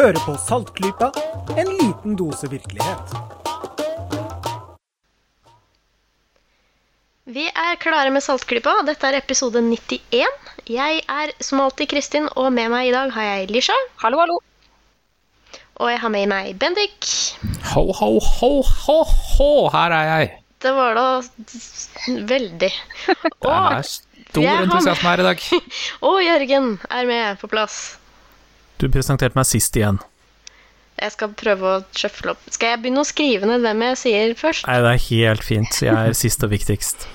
Hører på Saltklypa, en liten dose virkelighet. Vi er klare med Saltklypa. Dette er episode 91. Jeg er som alltid Kristin, og med meg i dag har jeg Lisha. Hallo, hallo. Og jeg har med meg Bendik. Ho, ho, ho, ho, ho, her er jeg. Det var da veldig. Det er stor entusiasme her i dag. og Jørgen er med på plass. Du presenterte meg sist igjen. Jeg skal prøve å sjøfle opp. Skal jeg begynne å skrive ned hvem jeg sier først? Nei, det er helt fint. Jeg er sist og viktigst.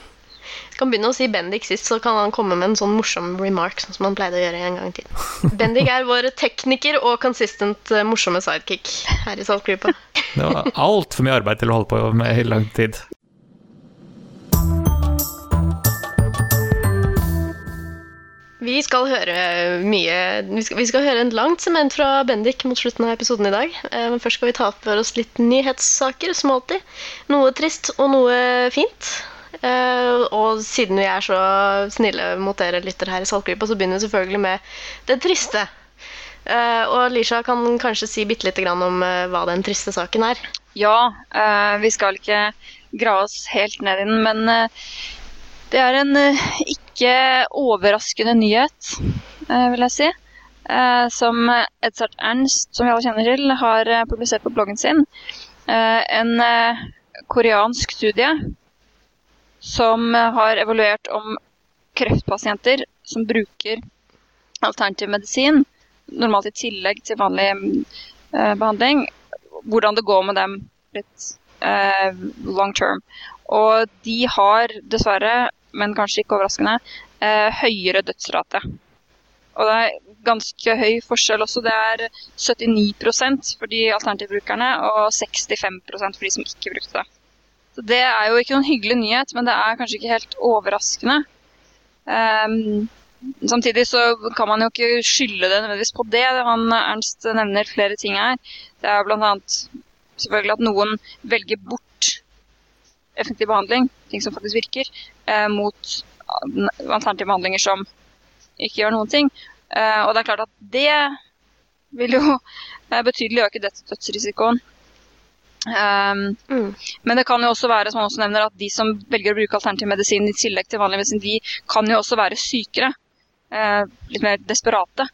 Jeg kan begynne å si Bendik sist, så kan han komme med en sånn morsom remark, sånn som han pleide å gjøre en gang i tiden. Bendik er vår tekniker og consistent eh, morsomme sidekick her i Saltgruppa. Det var altfor mye arbeid til å holde på med i lang tid. Vi skal høre mye Vi skal, vi skal høre en langt sement fra Bendik mot slutten av episoden i dag. Eh, Men først skal vi ta for oss litt nyhetssaker, som alltid. Noe trist og noe fint. Eh, Og siden vi er så snille mot dere lytter her i Saltgrypa, så begynner vi selvfølgelig med det triste. Eh, Og Lisha kan kanskje si bitte lite grann om hva den triste saken er. Ja, vi skal ikke grave oss helt ned i den, men det er en eh, ikke overraskende nyhet, eh, vil jeg si. eh, som Edzard Ernst, som vi alle kjenner til, har publisert på bloggen sin. En koreansk studie som har evaluert om kreftpasienter som bruker alternativ medisin, normalt i tillegg til vanlig eh, behandling, hvordan det går med dem litt long term. Og de har dessverre, men kanskje ikke overraskende, eh, høyere dødsrate. Og det er ganske høy forskjell også. Det er 79% for de alternativbrukerne og 65% for de som ikke brukte det. Så det er jo ikke noen hyggelig nyhet, men det er kanskje ikke helt overraskende. Um, samtidig så kan man jo ikke skylde det nødvendigvis på det. Han Ernst nevner flere ting her. Det er bl.a. selvfølgelig at noen velger bort effektiv behandling, ting som faktisk virker, eh, mot alternative behandlinger som ikke gjør noen ting. Eh, og det er klart at det vil jo eh, betydelig øke dette dødsrisikoen. Um, Mm. men det kan jo også være som han også nevner, at de som velger å bruke alternativ medisin i tillegg til vanlig medisin, de kan jo også være sykere. eh, litt mer desperate.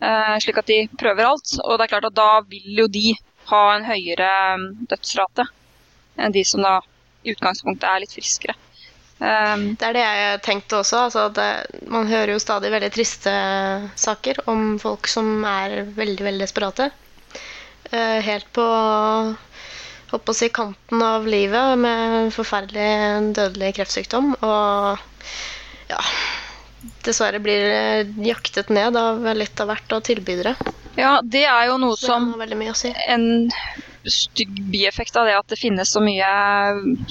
eh, slik at de prøver alt. Og det er klart at da vil jo de ha en høyere mm, dødsrate enn de som da i utgangspunktet er litt friskere. Um, Det er det jeg tenkte også. Altså det, man hører jo stadig veldig triste saker om folk som er veldig, veldig desperate. Uh, helt på holdt på å si kanten av livet med forferdelig dødelig kreftsykdom. Og ja Dessverre blir jaktet ned av litt av hvert av tilbydere. ja, det er jo noe som si. en stygg bieffekt av det at det finnes så mye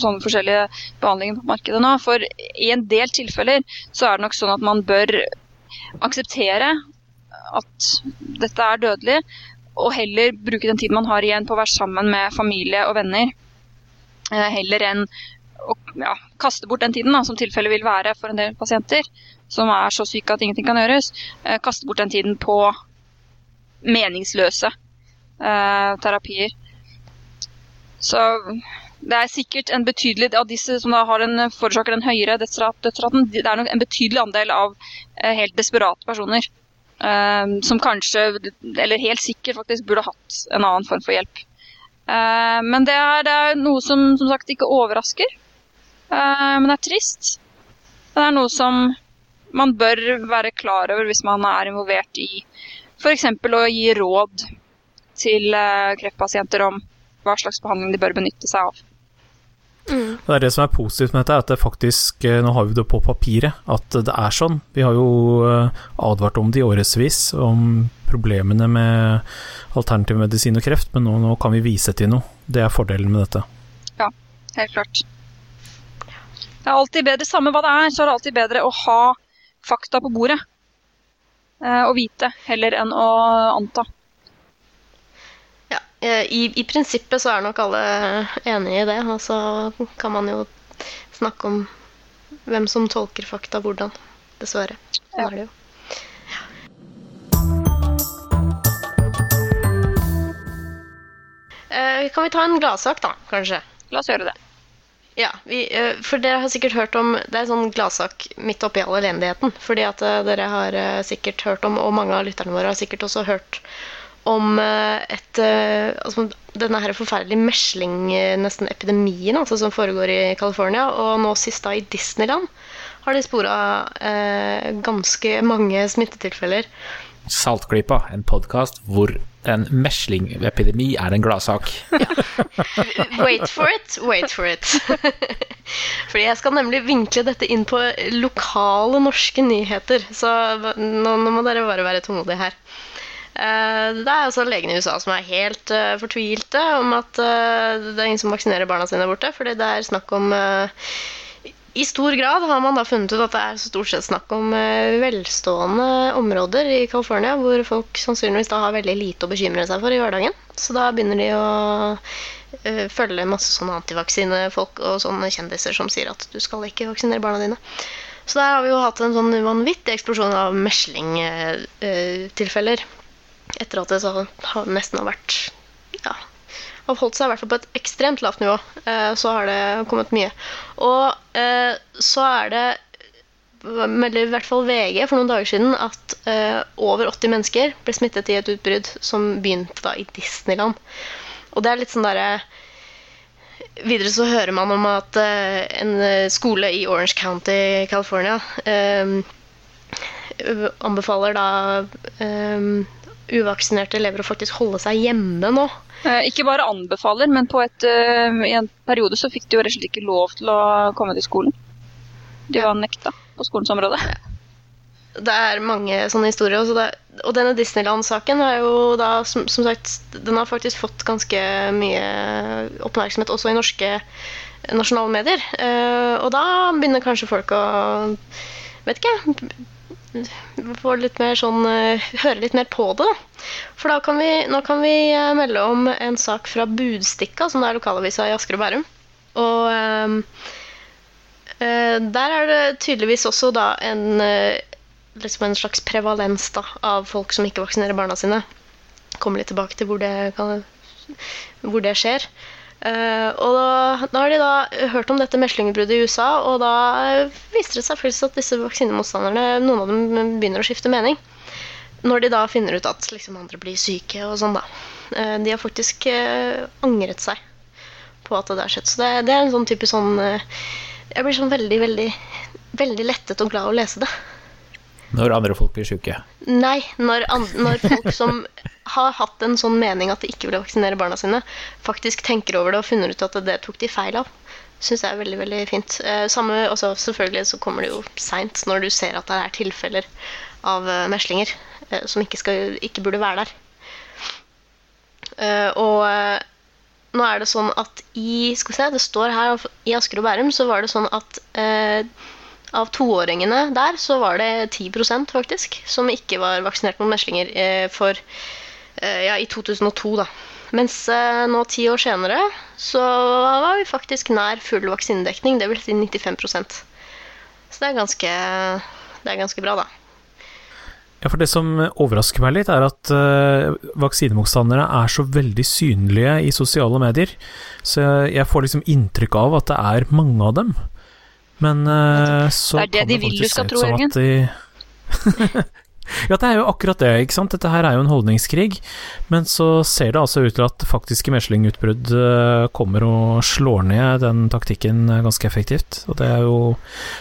sånne forskjellige behandlinger på markedet nå. For i en del tilfeller så er det nok sånn at man bør akseptere at dette er dødelig, og heller bruke den tiden man har igjen på å være sammen med familie og venner, eh, heller enn å ja, kaste bort den tiden, da, som tilfellet vil være for en del pasienter som er så syke at ingenting kan gjøres. Eh, kaste bort den tiden på meningsløse uh, terapier. Så det er sikkert en betydelig av disse som har den, forårsaker den høyere dødsraten, det er nok en betydelig andel av eh, helt desperate personer. Um, som kanskje, eller helt sikkert faktisk, burde hatt en annen form for hjelp. Uh, men det er, det er noe som som sagt ikke overrasker. Uh, men det er trist. Det er noe som man bør være klar over hvis man er involvert i f.eks. å gi råd til uh, kreftpasienter om hva slags behandling de bør benytte seg av. Det er det som er positivt med dette, er at det faktisk eh, Nå har vi det på papiret, at det er sånn. Vi har jo eh, advart om det i årevis, om problemene med alternativ medisin og kreft, men nå, nå kan vi vise til noe. Det er fordelen med dette. Ja, Helt klart. Det er alltid bedre, samme hva det er, så er det alltid bedre å ha fakta på bordet. Eh, og vite, heller enn å anta. Ja, eh, i, I prinsippet så er nok alle enige i det, og så kan man jo snakke om hvem som tolker fakta hvordan. Dessverre. Sånn er det jo. Eh, kan vi ta en gladsak, da, kanskje? La oss gjøre det. Ja, vi, eh, for dere har sikkert hørt om Det er en sånn gladsak midt oppi all elendigheten. Fordi at dere har sikkert hørt om, og mange av lytterne våre har sikkert også hørt om eh, et eh, altså, Denne her forferdelige mesling, eh, altså, som foregår i California. Og nå sist da i Disneyland har de spora eh, ganske mange smittetilfeller. Saltklypa, en podkast hvor en meslingepidemi er en gladsak. Wait for it, wait for it. Fordi jeg skal nemlig vinkle dette inn på lokale norske nyheter. Så nå, nå må dere bare være tålmodige her. Eh, det er altså legene i USA som er helt uh, fortvilte om at uh, det er ingen som vaksinerer barna sine borte. Fordi det er snakk om uh, I stor grad har man da funnet ut at det er stort sett snakk om velstående områder i California hvor folk sannsynligvis da har veldig lite å bekymre seg for i hverdagen. Så da begynner de å følge masse sånne antivaksinefolk og sånne kjendiser som sier at du skal ikke vaksinere barna dine. Så der har vi jo hatt en sånn vanvittig eksplosjon av meslingtilfeller. Etter at det har nesten har vært ja, har holdt seg i hvert fall på et ekstremt lavt nivå. Eh, så har det kommet mye. Og eh, så er det melder i hvert fall VG for noen dager siden at eh, over 80 mennesker ble smittet i et utbrudd som begynte da i Disneyland. Og det er litt sånn derre Videre så hører man om at en skole i Orange County, California, anbefaler da uvaksinerte elever å faktisk holde seg hjemme nå. Eh, Ikke bare anbefaler, men på et, eh, i en periode så fikk de jo rett og slett ikke lov til å komme til skolen. De var nekta på skolens område. Det er mange sånne historier. også og denne Disneyland-saken har jo da, som, som sagt, den har faktisk fått ganske mye oppmerksomhet også i norske nasjonale medier. Eh, og da begynner kanskje folk å Vet ikke. Få litt mer sånn eh, Høre litt mer på det. For da kan vi, nå kan vi eh, melde om en sak fra Budstikka, som er lokalavisa i Asker og Bærum. Og ehm, eh, der er det tydeligvis også da en eh, liksom en slags prevalens da, av folk som ikke vaksinerer barna sine. Kommer litt tilbake til hvor det, kan, hvor det skjer. Eh, og da, da har de da hørt om dette meslingutbruddet i USA, og da viser det seg faktisk at disse vaksinemotstanderne, noen av dem begynner å skifte mening. Når de da finner ut at liksom, andre blir syke og sånn, da. Uh, de har faktisk uh, angret seg på at det har skjedd. Så det, det er en sånn type sånn Jeg blir sånn veldig, veldig, veldig lettet og glad å lese det. Når andre folk blir sjuke. Nei, når, når folk som har hatt en sånn mening at de ikke vil vaksinere barna sine, faktisk tenker over det og finner ut at det tok de feil av. Syns jeg er veldig veldig fint. Eh, samme, også, selvfølgelig så kommer det jo seint når du ser at det er tilfeller av eh, meslinger eh, som ikke, skal, ikke burde være der. Og nå er det sånn at i Skal vi se, det står her i Asker og Bærum så var det sånn at eh, av toåringene der så var det 10% faktisk som ikke var vaksinert mot meslinger eh, for eh, ja, i 2002, da. Mens eh, nå ti år senere så var vi faktisk nær full vaksinedekning. Vil si 95% Så det er ganske, det er ganske bra, da. Ja, for Det som overrasker meg litt, er at uh, vaksinemotstanderne er så veldig synlige i sosiale medier. Så jeg får liksom inntrykk av at det er mange av dem. Men uh, så Det er det kan de vil du skal tro, Jørgen. de Ja, det er jo akkurat det, ikke sant. Dette her er jo en holdningskrig. Men så ser det altså ut til at faktiske meslingutbrudd uh, kommer og slår ned den taktikken uh, ganske effektivt. Og det er jo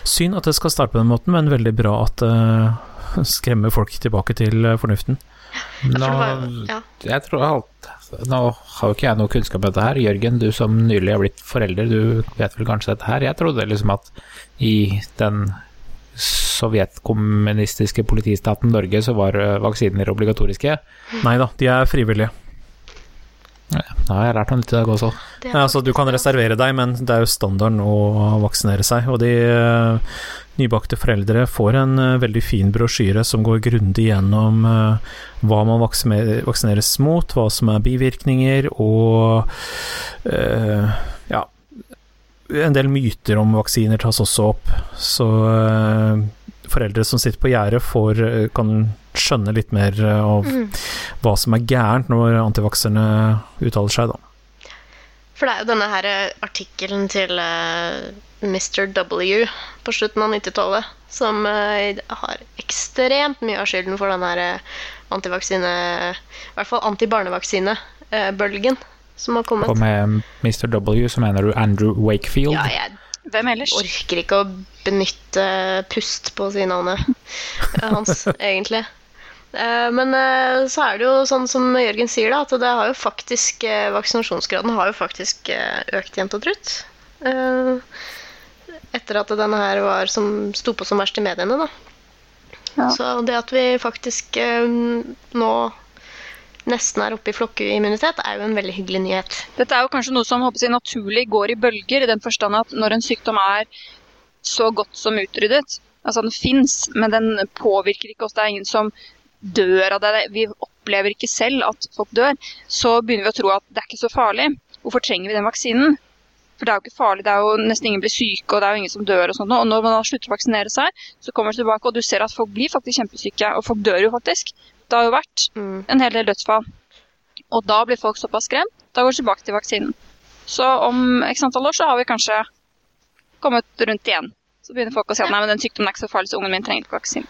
synd at det skal starte på den måten, men veldig bra at det skremmer folk tilbake til fornuften. Nå, ja. jeg tror alt Nå har jo ikke jeg noe kunnskap om dette her. Jørgen, du som nylig har blitt forelder, du vet vel kanskje dette her. Jeg trodde liksom at i den sovjetkommunistiske politistaten Norge så var eh, vaksiner obligatoriske. Nei da, de er frivillige. Ja, Da har jeg lært noe nytt i dag også. Ja, altså, du kan reservere deg, men det er jo standarden å vaksinere seg. Og de eh, nybakte foreldre får en eh, veldig fin brosjyre som går grundig gjennom eh, hva man vaksineres mot, hva som er bivirkninger, og eh, ja En del myter om vaksiner tas også opp. Så foreldre som sitter på gjerdet, får, kan skjønne litt mer av Mm. hva som er gærent når antivakserne uttaler seg, da. For det er jo denne her artikkelen til uh, Mr. W på slutten av 90-tallet som uh, har ekstremt mye av skylden for den her uh, antivaksine I hvert fall antibarnevaksine-bølgen som har kommet. Og med Mr. W så mener du Andrew Wakefield? Ja, jeg Hvem ellers? orker ikke å benytte pust på å si navnet hans, egentlig. Eh, Men eh, så er det jo sånn som Jørgen sier, da, at det har jo faktisk eh, vaksinasjonsgraden har jo faktisk eh, økt jevnt og trutt. Etter at denne her var som sto på som verst i mediene, da. Ja. Så det at vi faktisk eh, nå nesten er oppe i flokkimmunitet, er jo en veldig hyggelig nyhet. Dette er jo kanskje noe som håper jeg, naturlig går i bølger, i den forstand at når en sykdom er så godt som utryddet, altså den fins, men den påvirker ikke oss, det er ingen som dør av det, vi opplever ikke selv at folk dør, så begynner vi å tro at det er ikke så farlig. Hvorfor trenger vi den vaksinen? For det er jo ikke farlig, det er jo nesten ingen blir syke, og det er jo ingen som dør og sånt. Og når man slutter å vaksinere seg, så kommer det tilbake, og du ser at folk blir faktisk kjempesyke, og folk dør jo faktisk. Det har jo vært Mm. en hel del dødsfall. Og da blir folk såpass skremt, da går det tilbake til vaksinen. Så om x antall år så har vi kanskje kommet rundt igjen. Så begynner folk å si at nei, men den sykdommen er ikke så farlig, så ungen min trenger ikke vaksine.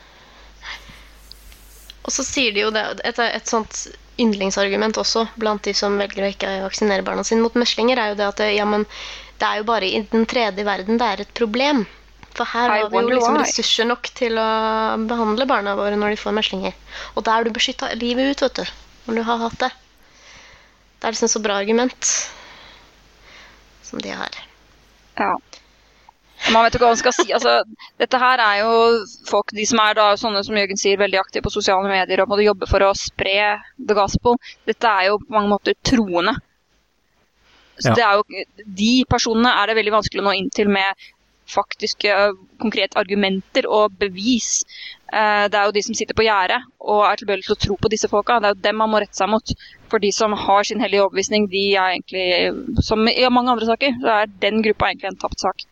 Og så sier de jo det, et, et sånt yndlingsargument også blant de som velger å ikke vaksinere barna sine mot meslinger, er jo det at ja, men det er jo bare i den tredje verden det er et problem. For her har vi jo liksom ressurser nok til å behandle barna våre når de får meslinger. Og da er du beskytta livet ut, vet du. Når du har hatt det. Det er liksom så bra argument som de har. Ja. Man vet jo ikke hva man skal si. Altså, dette her er jo folk, de som er da, sånne som Jørgen sier, veldig aktive på sosiale medier og måtte jobbe for å spre the gospel. Dette er jo på mange måter troende. Så Ja. det er jo, de personene er det veldig vanskelig å nå inn til med faktiske, konkrete argumenter og bevis. Eh, Det er jo de som sitter på gjerdet og er tilbøyelige til å tro på disse folka. Det er jo dem man må rette seg mot. For de som har sin hellige overbevisning, de er egentlig, som i mange andre saker, så er den gruppa egentlig en tapt sak.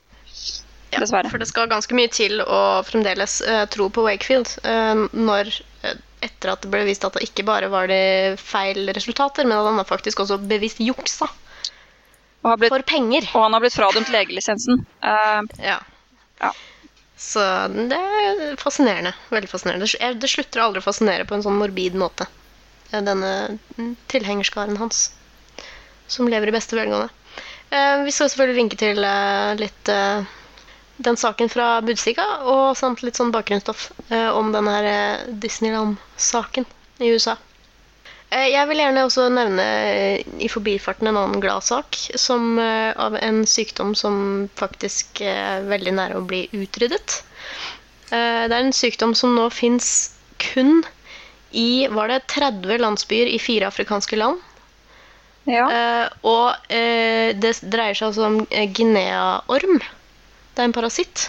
Ja, Dessverre. For det skal ganske mye til å fremdeles uh, tro på Wakefield uh, når eh, etter at det ble vist at det ikke bare var det feil resultater, men at han faktisk også bevisst juksa blitt, for penger. og han har blitt fradømt legelisensen. Uh, Ja. Ja. Så det er fascinerende. Veldig fascinerende. Det slutter aldri å fascinere på en sånn morbid måte. Denne mm, tilhengerskaren hans, som lever i beste velgående. Vi skal selvfølgelig linke til litt den saken fra Budstikka, og samt litt sånn bakgrunnsstoff eh, om denne her eh, Disneyland-saken i USA. Eh, Jeg vil gjerne også nevne i forbifarten en annen glad sak, som av en sykdom som faktisk er veldig nære å bli utryddet. Eh, Det er en sykdom som nå fins kun i var det 30 landsbyer i fire afrikanske land. ja. Eh, og eh, det dreier seg altså om Guinea-orm. Det er en parasitt.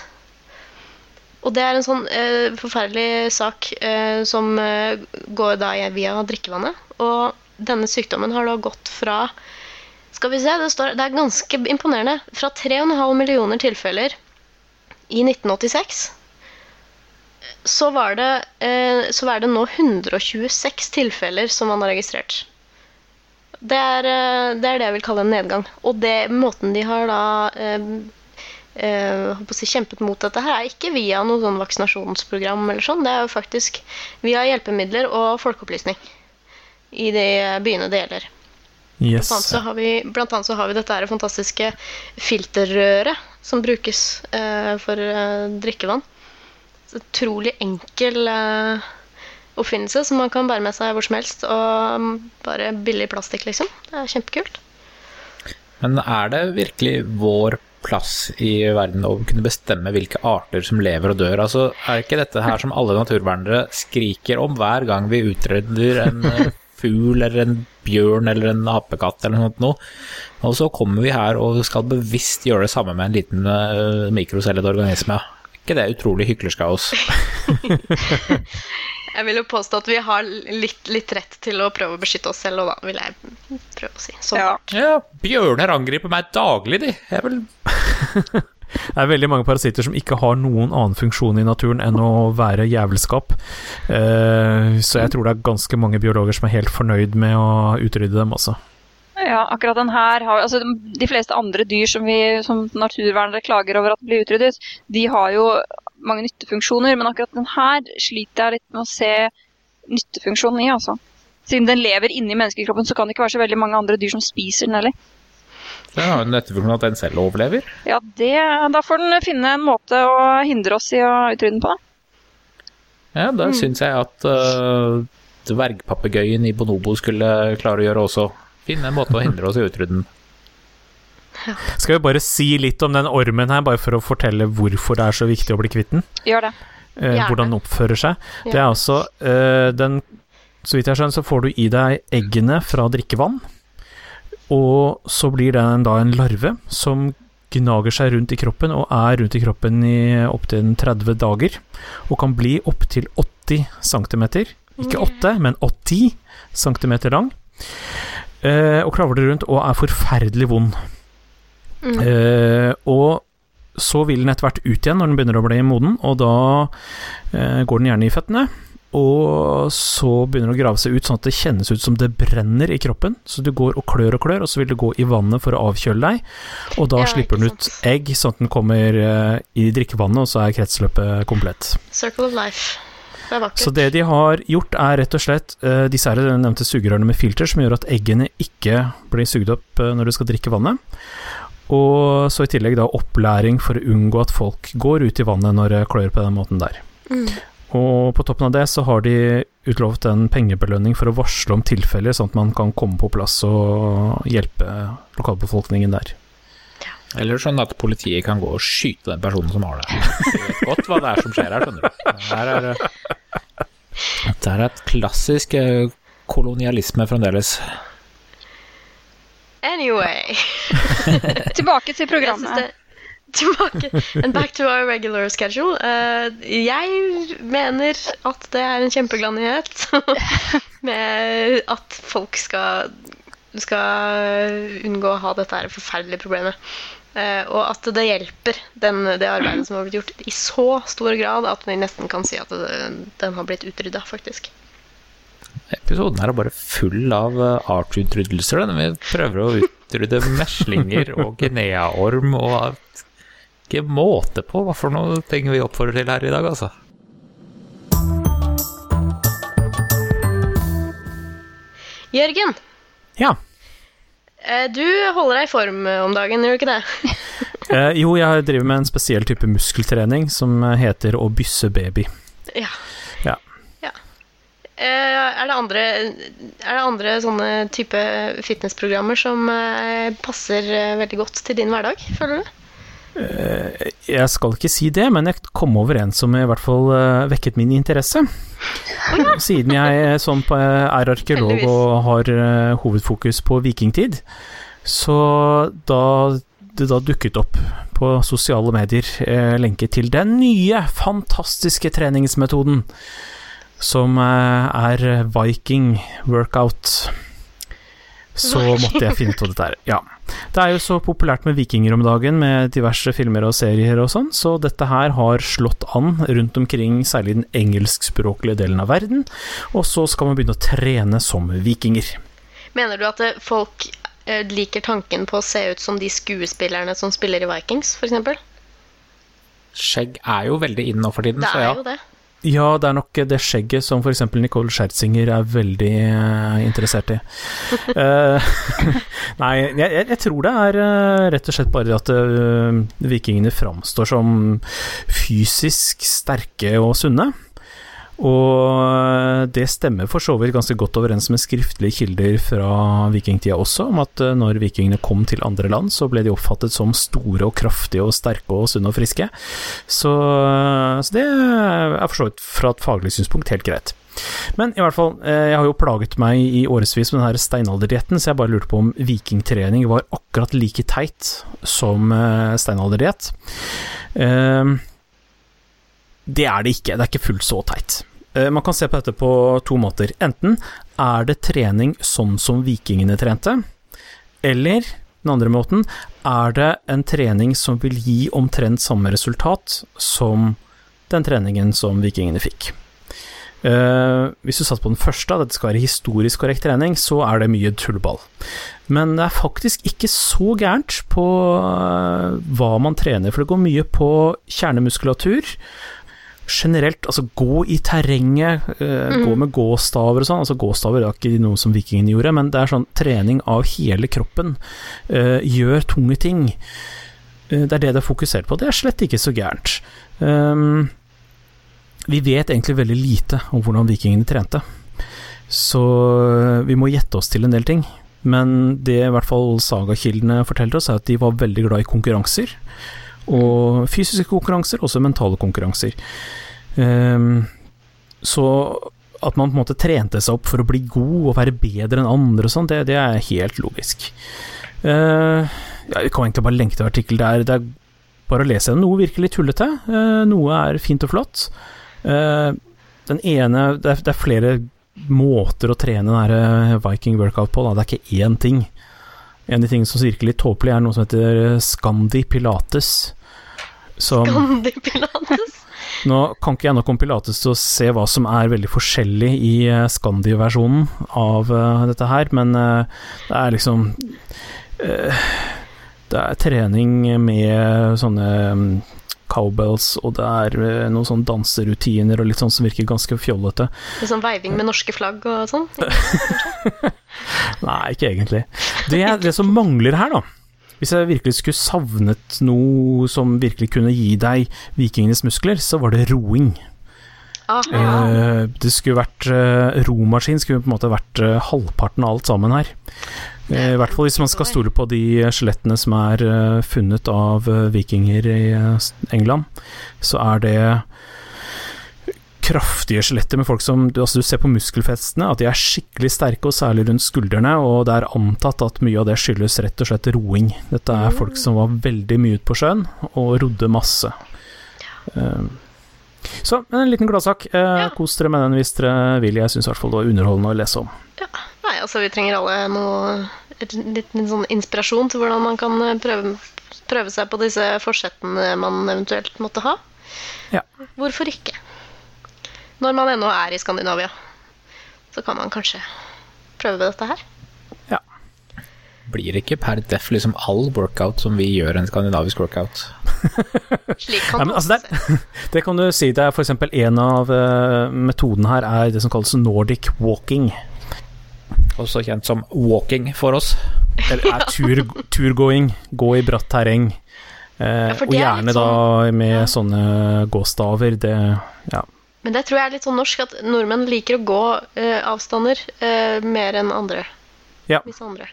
Og det er en sånn eh, forferdelig sak eh, som eh, går da via drikkevannet. Og denne sykdommen har da gått fra Skal vi se, det, står, det er ganske imponerende. Fra 3,5 millioner tilfeller i 1986 så var det, eh, så er det nå 126 tilfeller som man har registrert. Det er, eh, det er det jeg vil kalle en nedgang. Og det, måten de har da eh, på å si, kjempet mot dette her, er ikke via noe sånn vaksinasjonsprogram eller sånn. Det er jo faktisk via hjelpemidler og folkeopplysning i de byene det gjelder. Yes. Blant annet så har vi, blant annet så har vi dette her fantastiske filterrøret som brukes eh, for eh, drikkevann. et Utrolig enkel eh, oppfinnelse som man kan bære med seg hvor som helst. Og mm, bare billig plastikk, liksom. Det er kjempekult. Men er det virkelig vår plass i verden å kunne bestemme hvilke arter som lever og dør? Altså, er ikke dette her som alle naturvernere skriker om hver gang vi utrydder en eh, fugl eller en bjørn eller en apekatt eller noe sånt noe? Og så kommer vi her og skal bevisst gjøre det samme med en liten uh, mikrocellet organisme. Er ikke det utrolig hyklersk av oss? Jeg vil jo påstå at vi har litt, litt rett til å prøve å beskytte oss selv, og da vil jeg prøve å si. Sånn. ja. Ja, bjørner angriper meg daglig, de. Jeg vil Det er veldig mange parasitter som ikke har noen annen funksjon i naturen enn å være jævelskap. Eh, så jeg tror det er ganske mange biologer som er helt fornøyd med å utrydde dem, altså. Ja, akkurat den her har altså De fleste andre dyr som, vi, som naturvernere klager over at blir utryddet, de har jo mange nyttefunksjoner, men akkurat den her sliter jeg litt med å se nyttefunksjonen i, altså. Siden den lever inni menneskekroppen, så kan det ikke være så veldig mange andre dyr som spiser den heller. Den har jo nyttefunksjon at den selv overlever. Ja, det, da får den finne en måte å hindre oss i å utrydde den på. Ja, da mm. syns jeg at uh, dvergpapegøyen i Bonobo skulle klare å gjøre også. Finne en måte å hindre oss i å utrydde den. Skal vi bare si litt om den ormen her, bare for å fortelle hvorfor det er så viktig å bli kvitt den? Gjør det. Eh, hvordan den oppfører seg. Ja. Det er altså eh, den Så vidt jeg skjønner, så får du i deg eggene fra drikkevann. Og så blir den da en larve som gnager seg rundt i kroppen, og er rundt i kroppen i opptil 30 dager. Og kan bli opptil 80 cm. Ikke 8, men 80 cm lang eh, og kravler rundt og er forferdelig vond. Mm. Eh, og så vil den etter hvert ut igjen når den begynner å bli moden, og da eh, går den gjerne i føttene. Og så begynner den å grave seg ut sånn at det kjennes ut som det brenner i kroppen. Så du går og klør og klør, og så vil du gå i vannet for å avkjøle deg. Og da ja, slipper den ut egg, sånn at den kommer eh, i drikkevannet, og så er kretsløpet komplett. Circle of life. Det så det de har gjort, er rett og slett uh, disse her nevnte sugerørene med filter, som gjør at eggene ikke blir sugd opp uh, når du skal drikke vannet. Og så i tillegg da opplæring for å unngå at folk går ut i vannet når det klør på den måten der. Mm. Og på toppen av det så har de utlovet en pengebelønning for å varsle om tilfeller, sånn at man kan komme på plass og hjelpe lokalbefolkningen der. Eller sånn at politiet kan gå og skyte den personen som har det. Du vet godt hva det er som skjer her, skjønner du. Her er, det er et klassisk eh, kolonialisme fremdeles. Anyway. Tilbake til programmet. tilbake. And back to our regular schedule. Uh, jeg mener at det er en kjempeglad nyhet med at folk skal, skal unngå å ha dette her forferdelige problemet. Uh, og at det hjelper den, det arbeidet som har blitt gjort, i så stor grad at vi nesten kan si at det, den har blitt utrydda, faktisk. Episoden her er bare full av uh, artsutryddelser. Vi prøver å utrydde meslinger og geneaorm og ikke måte på hva for noe ting vi oppfordrer til her i dag, altså. Jørgen. Ja. Eh, du holder deg i form eh, om dagen, gjør du ikke det? eh, jo, jeg driver med en spesiell type muskeltrening som heter å bysse baby. Ja. ja. Eh, er, det andre, er det andre sånne type fitnessprogrammer som eh, passer eh, veldig godt til din hverdag, føler du? Jeg skal ikke si det, men jeg kom over en som i hvert fall vekket min interesse. Siden jeg er arkeolog og har hovedfokus på vikingtid. Så da det da dukket opp på sosiale medier lenke til den nye, fantastiske treningsmetoden som er viking workout så måtte jeg finne ut av dette her. Ja. Det er jo så populært med vikinger om dagen, med diverse filmer og serier og sånn, så dette her har slått an rundt omkring, særlig den engelskspråklige delen av verden, og så skal man begynne å trene som vikinger. Mener du at eh, folk eh, liker tanken på å se ut som de skuespillerne som spiller i Vikings, f.eks.? Skjegg er jo veldig in nå for tiden, så ja. Det er jo det. Ja, det er nok det skjegget som f.eks. Nicole Scherzinger er veldig uh, interessert i. uh, nei, jeg, jeg, tror det er uh, rett og slett bare at vikingene framstår som fysisk sterke og sunne. Og det stemmer for så vidt ganske godt overens med skriftlige kilder fra vikingtida også, om at eh, når vikingene kom til andre land, så ble de oppfattet som store og kraftige og sterke og sunne og friske. Så, så det er for så vidt fra et faglig synspunkt helt greit. Men i hvert fall, eh, jeg har jo plaget meg i årevis med denne steinalderdietten, så jeg bare lurte på om vikingtrening var akkurat like teit som eh, steinalderdiett. Det er det ikke, det er ikke fullt så teit. Eh, man kan se på dette på to måter. Enten er det trening sånn som vikingene trente, eller den andre måten er det en trening som vil gi omtrent samme resultat som den treningen som vikingene fikk. Uh, hvis du satt på den første, at dette skal være historisk korrekt trening, så er det mye tullball. Men det er faktisk ikke så gærent på uh, hva man trener, for det går mye på kjernemuskulatur. Generelt, altså gå i terrenget, uh, mm. gå med gåstaver og sånn. Altså gåstaver er ikke noe som vikingene gjorde, men det er sånn trening av hele kroppen. gjør tunge ting. det er det det er fokusert på. Det er slett ikke så gærent. Um, vi vet egentlig veldig lite om hvordan vikingene trente, så eh, vi må gjette oss til en del ting. Men det i hvert fall sagakildene forteller oss, er at de var veldig glad i konkurranser. Og fysiske konkurranser, også mentale konkurranser. Um, så at man på en måte trente seg opp for å bli god og være bedre enn andre og sånn, det, det, er helt logisk. Uh, vi kan egentlig bare lenke til artikkel. Det er, det er bare å lese den. Noe virker litt tullete, uh, noe er fint og flott. Den ene det er, det er, flere måter å trene den eh, Viking workout på, da. det er ikke én ting. En av de tingene som virker litt tåpelig, er noe som heter eh, Scandi Pilates. Som, Scandi Pilates? Nå kan ikke jeg nok om pilates til å se hva som er veldig forskjellig i Scandi-versjonen av uh, dette her, men det er liksom Det er trening med sånne um, cowbells, og det er uh, noen sånne danserutiner og litt sånn som virker ganske fjollete. Litt sånn veiving med norske flagg og sånn? Nei, ikke egentlig. Det, det som mangler her, da hvis jeg virkelig skulle savnet noe som virkelig kunne gi deg vikingenes muskler, så var det roing. Uh, det skulle vært uh, Romaskin skulle på en måte vært uh, halvparten av alt sammen her. I hvert fall hvis man skal stole på de skjelettene som er funnet av vikinger i England, så er det kraftige skjeletter med folk som altså Du ser på muskelfestene at de er skikkelig sterke, og særlig rundt skuldrene, og det er antatt at mye av det skyldes rett og slett roing. Dette er folk som var veldig mye ute på sjøen og rodde masse. Så en liten gladsak. Ja. Kos dere med den hvis dere vil. Jeg syns i hvert fall det var underholdende å lese om. Ja. Nei, altså vi trenger alle noe litt, litt sånn inspirasjon til hvordan man kan eh, prøve, prøve, seg på disse forsettene man eventuelt måtte ha. Ja. Hvorfor ikke? Når man ennå er i Skandinavia, så kan man kanskje prøve dette her. Ja. Blir ikke per def liksom all workout som vi gjør, en skandinavisk workout? Slik kan ja, altså det, det, kan du si. Det er f.eks. en av uh, metodene her er det som kalles nordic walking også kjent som walking for oss. Eller er tur, turgåing. Gå i bratt terreng. Eh, og gjerne sånn, da med ja. sånne gåstaver. Det ja. Men det tror jeg er litt sånn norsk, at nordmenn liker å gå eh, avstander eh, mer enn andre. Ja. Hvis andre.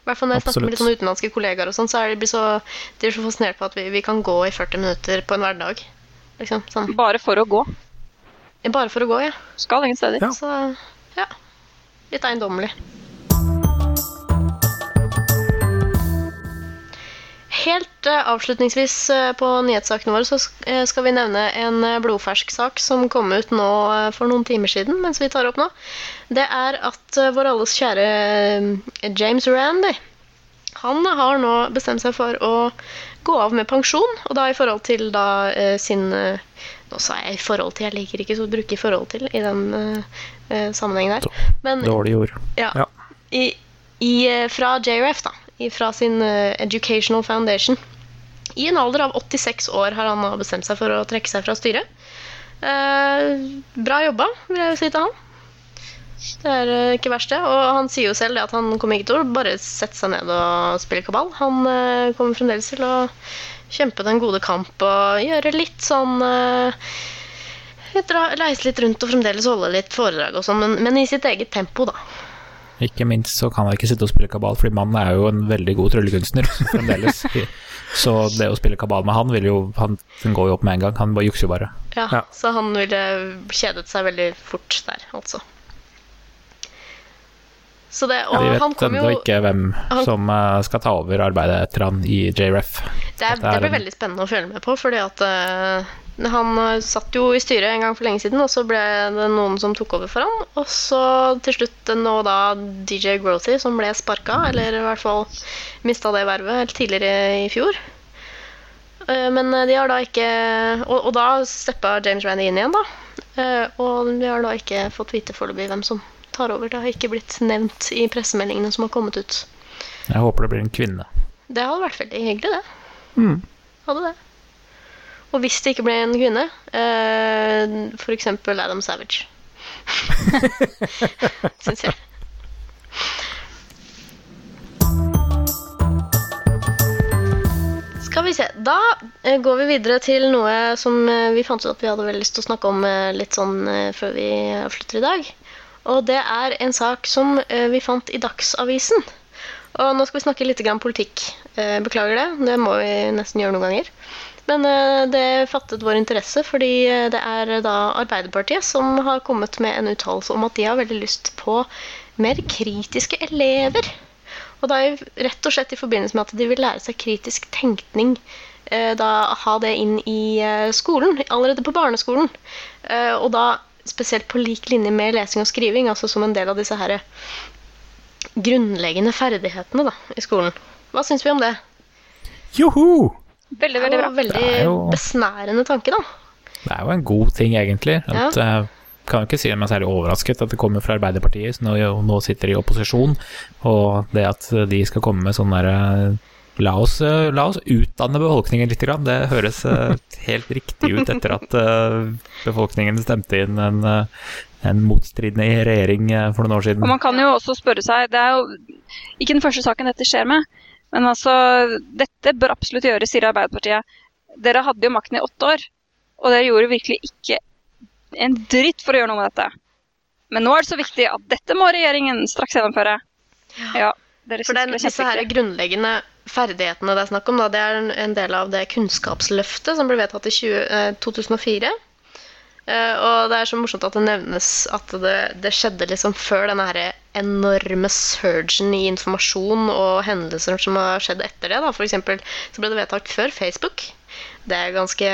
I hvert fall når jeg snakker med litt sånn utenlandske kollegaer, og sånn, så er de så, de er så fascinert på at vi, vi, kan gå i 40 minutter på en hverdag. Liksom, sånn. Bare for å gå? Bare for å gå, ja. Skal ingen steder. Ja. Så, ja litt eiendommelig. Helt uh, avslutningsvis uh, på nyhetssakene våre så uh, skal vi nevne en blodfersk sak som kom ut nå for noen timer siden, mens vi tar opp nå. Det er at vår alles kjære James Randy han har nå bestemt seg for å gå av med pensjon, og da i forhold til da sin Nå sa jeg i forhold til, jeg liker ikke så å bruke i forhold til i den uh, sammenhengen der. Men, Dårlig ord. Ja. ja. I, i, eh, fra JRF, da. Fra sin uh, Educational Foundation. I en alder av 86 år har han bestemt seg for å trekke seg fra styret. Uh, bra jobba, vil jeg si til han. Det er uh, ikke verst, det. Og han sier jo selv at han kommer ikke til å bare sette seg ned og spille kabal. Han uh, kommer fremdeles til å kjempe den gode kamp og gjøre litt sånn reise litt rundt og fremdeles holde litt foredrag og sånn, men, men, i sitt eget tempo, da. Ikke minst så kan han ikke sitte og spille kabal, fordi mannen er jo en veldig god tryllekunstner fremdeles. så det å spille kabal med han vil jo Han går jo opp med en gang, han bare jukser jo bare. Ja, ja, så han ville kjedet seg veldig fort der, altså. Så det, ja, de vet ennå ikke hvem han, som uh, skal ta over arbeidet etter han i JREF. Det, er, det blir veldig spennende å følge med på, fordi at uh, han eh, satt jo i styret en gang for lenge siden, og så ble det noen som tok over for han. Og så til slutt nå da DJ Grothy, som ble sparka, eller i hvert fall mista det vervet tidligere i fjor. Uh, men de har da ikke Og, og da steppa James Randy inn igjen, da. Uh, og vi har da ikke fått vite foreløpig hvem som tar over. Det har ikke blitt nevnt i pressemeldingene som har kommet ut. Jeg håper det blir en kvinne. Det hadde vært veldig hyggelig, det. Mm. Hadde det. Og hvis det ikke ble en kvinne, eh, f.eks. Adam Savage. Syns jeg. Skal vi se. Da eh, går vi videre til noe som eh, vi fant ut at vi hadde veldig lyst til å snakke om eh, litt sånn før vi avslutter i dag. Og det er en sak som eh, vi fant i Dagsavisen. Og nå skal vi snakke litt grann politikk. Eh, beklager det, det må vi nesten gjøre noen ganger. Men eh, det fattet vår interesse fordi det er da Arbeiderpartiet som har kommet med en uttalelse om at de har veldig lyst på mer kritiske elever. Og da rett og slett i forbindelse med at de vil lære seg kritisk tenkning. Da ha det inn i skolen, allerede på barneskolen. Og da spesielt på lik linje med lesing og skriving, altså som en del av disse her grunnleggende ferdighetene da, i skolen. Hva syns vi om det? Joho! Veldig, veldig er bra. veldig Det er jo- besnærende tanke, da. Det er jo en god ting, egentlig. At, ja. kan jo ikke si meg særlig overrasket at det kommer fra Arbeiderpartiet, som nå, nå sitter i opposisjon, og det at de skal komme med sånn derre La oss, eh, la oss utdanne befolkningen litt. Grann. Det høres eh, helt riktig ut etter at eh, befolkningen stemte inn en, en motstridende regjering for noen år siden. Og man kan jo også spørre seg Det er jo ikke den første saken dette skjer med, men altså Dette bør absolutt gjøres, sier Arbeiderpartiet. Dere hadde jo makten i åtte år, og dere gjorde virkelig ikke en dritt for å gjøre noe med dette. Men nå er det så viktig at dette må regjeringen straks gjennomføre. Ja, dere For det er disse her grunnleggende ferdighetene det er snakk om, da, det er en- del av det kunnskapsløftet som ble vedtatt i 20, eh, 2004. Eh, og det er så morsomt at det nevnes at det, det skjedde liksom før denne her enorme surgen i informasjon og hendelser som har skjedd etter det. da. For eksempel så ble det vedtatt før Facebook. Det er ganske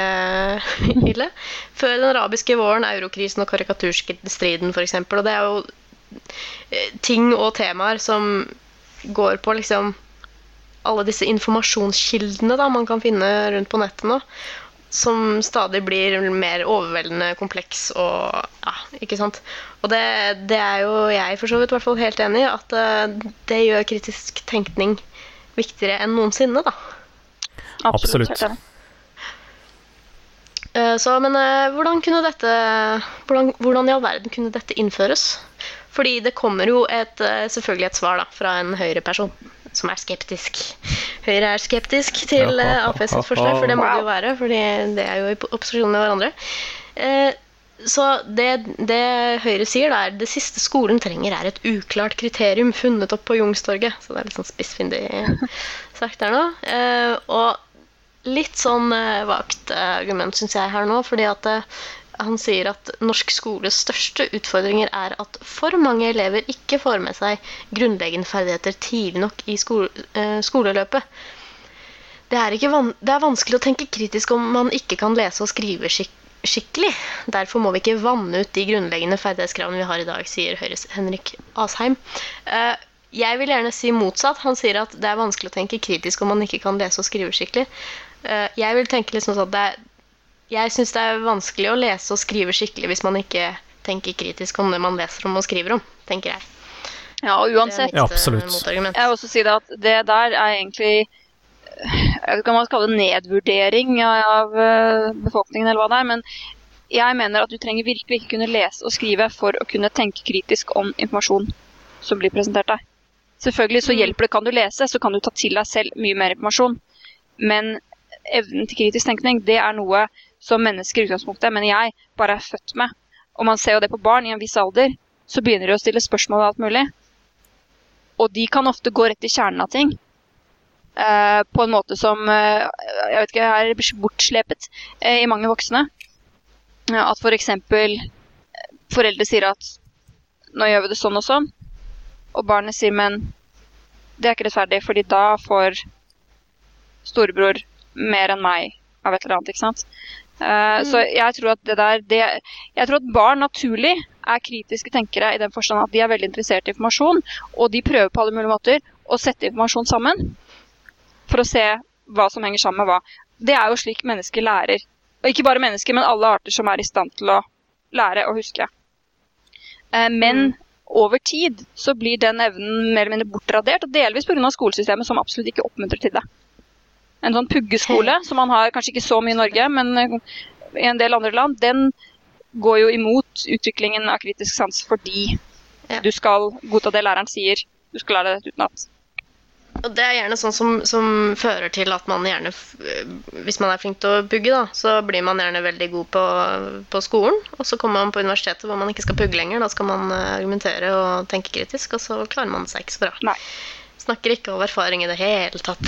ille. Før den arabiske våren, eurokrisen og karikaturstriden f.eks. Og det er jo eh, ting og temaer som går på liksom alle disse informasjonskildene da, man kan finne rundt på nettet nå, som stadig blir mer overveldende kompleks og ja, ikke sant. Og det, det er jo jeg for så vidt i hvert fall helt enig i, at eh, det gjør kritisk tenkning viktigere enn noensinne, da. Absolutt. Absolutt. Eh, Så, men eh, hvordan kunne dette hvordan, hvordan i all verden kunne dette innføres? Fordi det kommer jo et, selvfølgelig et svar da, fra en Høyre-person som er skeptisk. Høyre er skeptisk til eh, Ap sitt forslag, for det må det jo være. For det er jo i opposisjon med hverandre. Eh, Så det, det Høyre sier, da, er det siste skolen trenger, er et uklart kriterium funnet opp på Jungstorget. Så det er litt sånn spissfindig sagt der nå. Eh, Og litt sånn vagt argument, syns jeg her nå, fordi at han sier at norsk skoles største utfordringer er at for mange elever ikke får med seg grunnleggende ferdigheter tidlig nok i skole, eh, skoleløpet. Det er, det er vanskelig å tenke kritisk om man ikke kan lese og skrive skik skikkelig. Derfor må vi ikke vanne ut de grunnleggende ferdighetskravene vi har i dag, sier Høyres Henrik Asheim. Eh, jeg vil gjerne si motsatt. Han sier at det er vanskelig å tenke kritisk om man ikke kan lese og skrive skikkelig. Eh, jeg vil tenke litt sånn at det er jeg syns det er vanskelig å lese og skrive skikkelig hvis man ikke tenker kritisk om det man leser om og skriver om, tenker jeg. Ja, og uansett Ja, eh, motargument. Jeg vil også si det at det der er egentlig jeg kan man kalle det nedvurdering av eh, befolkningen, eller hva det er. Men jeg mener at du trenger virkelig ikke kunne lese og skrive for å kunne tenke kritisk om informasjon som blir presentert deg. Selvfølgelig så hjelper det, kan du lese, så kan du ta til deg selv mye mer informasjon. Men evnen til kritisk tenkning, det er noe som mennesker i utgangspunktet, men jeg, bare er født med. Og man ser jo det på barn i en viss alder, så begynner de å stille spørsmål og alt mulig. Og de kan ofte gå rett i kjernen av ting. Uh, på en måte som uh, jeg vet ikke, er bortslepet uh, i mange voksne. At f.eks. foreldre sier at nå gjør vi det sånn og sånn. Og barnet sier men det er ikke rettferdig, fordi da får storebror mer enn meg av et eller annet. ikke sant? Eh, Så jeg tror at det der det, Jeg tror at barn naturlig er kritiske tenkere i den forstand at de er veldig interessert i informasjon, og de prøver på alle mulige måter å sette informasjon sammen for å se hva som henger sammen med hva. Det er jo slik mennesker lærer. Og ikke bare mennesker, men alle arter som er i stand til å lære og huske. Eh, men over tid så blir den evnen mer eller mindre bortradert, og delvis pga. skolesystemet som absolutt ikke oppmuntrer til det. En sånn puggeskole, som man har kanskje ikke så mye i Norge, men eh, i en del andre land, den går jo imot utviklingen av kritisk sans fordi Ja. du skal godta det læreren sier. Du skal lære det utenat. Og det er gjerne sånn som, som fører til at man gjerne Hvis man er flink til å pugge, da, så blir man gjerne veldig god på, på skolen. Og så kommer man på universitetet hvor man ikke skal pugge lenger. Da skal man eh, argumentere og tenke kritisk, og så klarer man seg ikke så bra. Nei. Snakker ikke av erfaring i det hele tatt.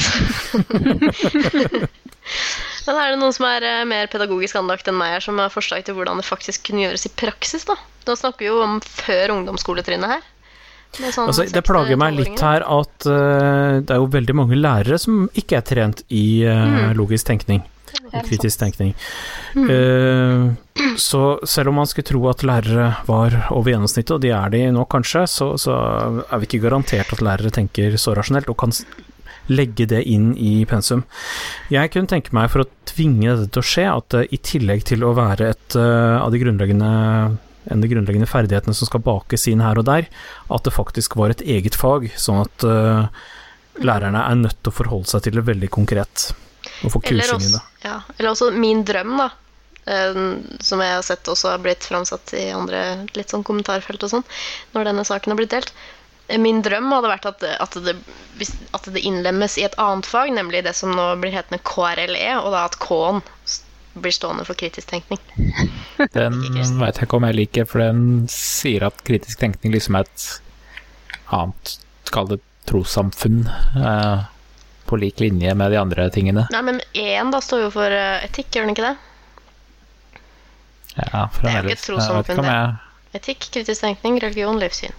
Men er det noen som er eh, mer pedagogisk anlagt enn meg her, som har forslag til hvordan det faktisk kunne gjøres i praksis? Da Da snakker vi jo om før ungdomsskoletrinnet her. Med sånn Altså, det plager meg litt her at uh, det er jo veldig mange lærere som ikke er trent i uh, Mm. logisk tenkning. Helt Kritisk tenkning. Mm. Eh, så selv om man skulle tro at lærere var over gjennomsnittet, og de er de nå kanskje, så, så er vi ikke garantert at lærere tenker så rasjonelt og kan legge det inn i pensum. Jeg kunne tenke meg, for å tvinge dette til å skje, at eh, i tillegg til å være et eh, av de grunnleggende en av de grunnleggende ferdighetene som skal bakes inn her og der, at det faktisk var et eget fag, sånn at lærerne er nødt til å forholde seg til det veldig konkret, og få Eller kursing i det. ja, eller også Min drøm, da. eh, Som jeg har sett også har blitt framsatt i andre litt sånn kommentarfelt og sånn, når denne saken har blitt delt. Eh, Min drøm hadde vært at, at, det, at det innlemmes i et annet fag, nemlig det som nå blir hetende KRLE, og da at K-en blir stående for kritisk tenkning. Den veit jeg ikke om jeg liker, for den sier at kritisk tenkning liksom er et annet, kall det trossamfunn, eh, på lik linje med de andre tingene. Nei, men E-en da står jo for eh, etikk, gjør den ikke det? Ja, Det er jo ikke et fremdeles. Trossamfunn, det. jeg Etikk, kritisk tenkning, religion, livssyn.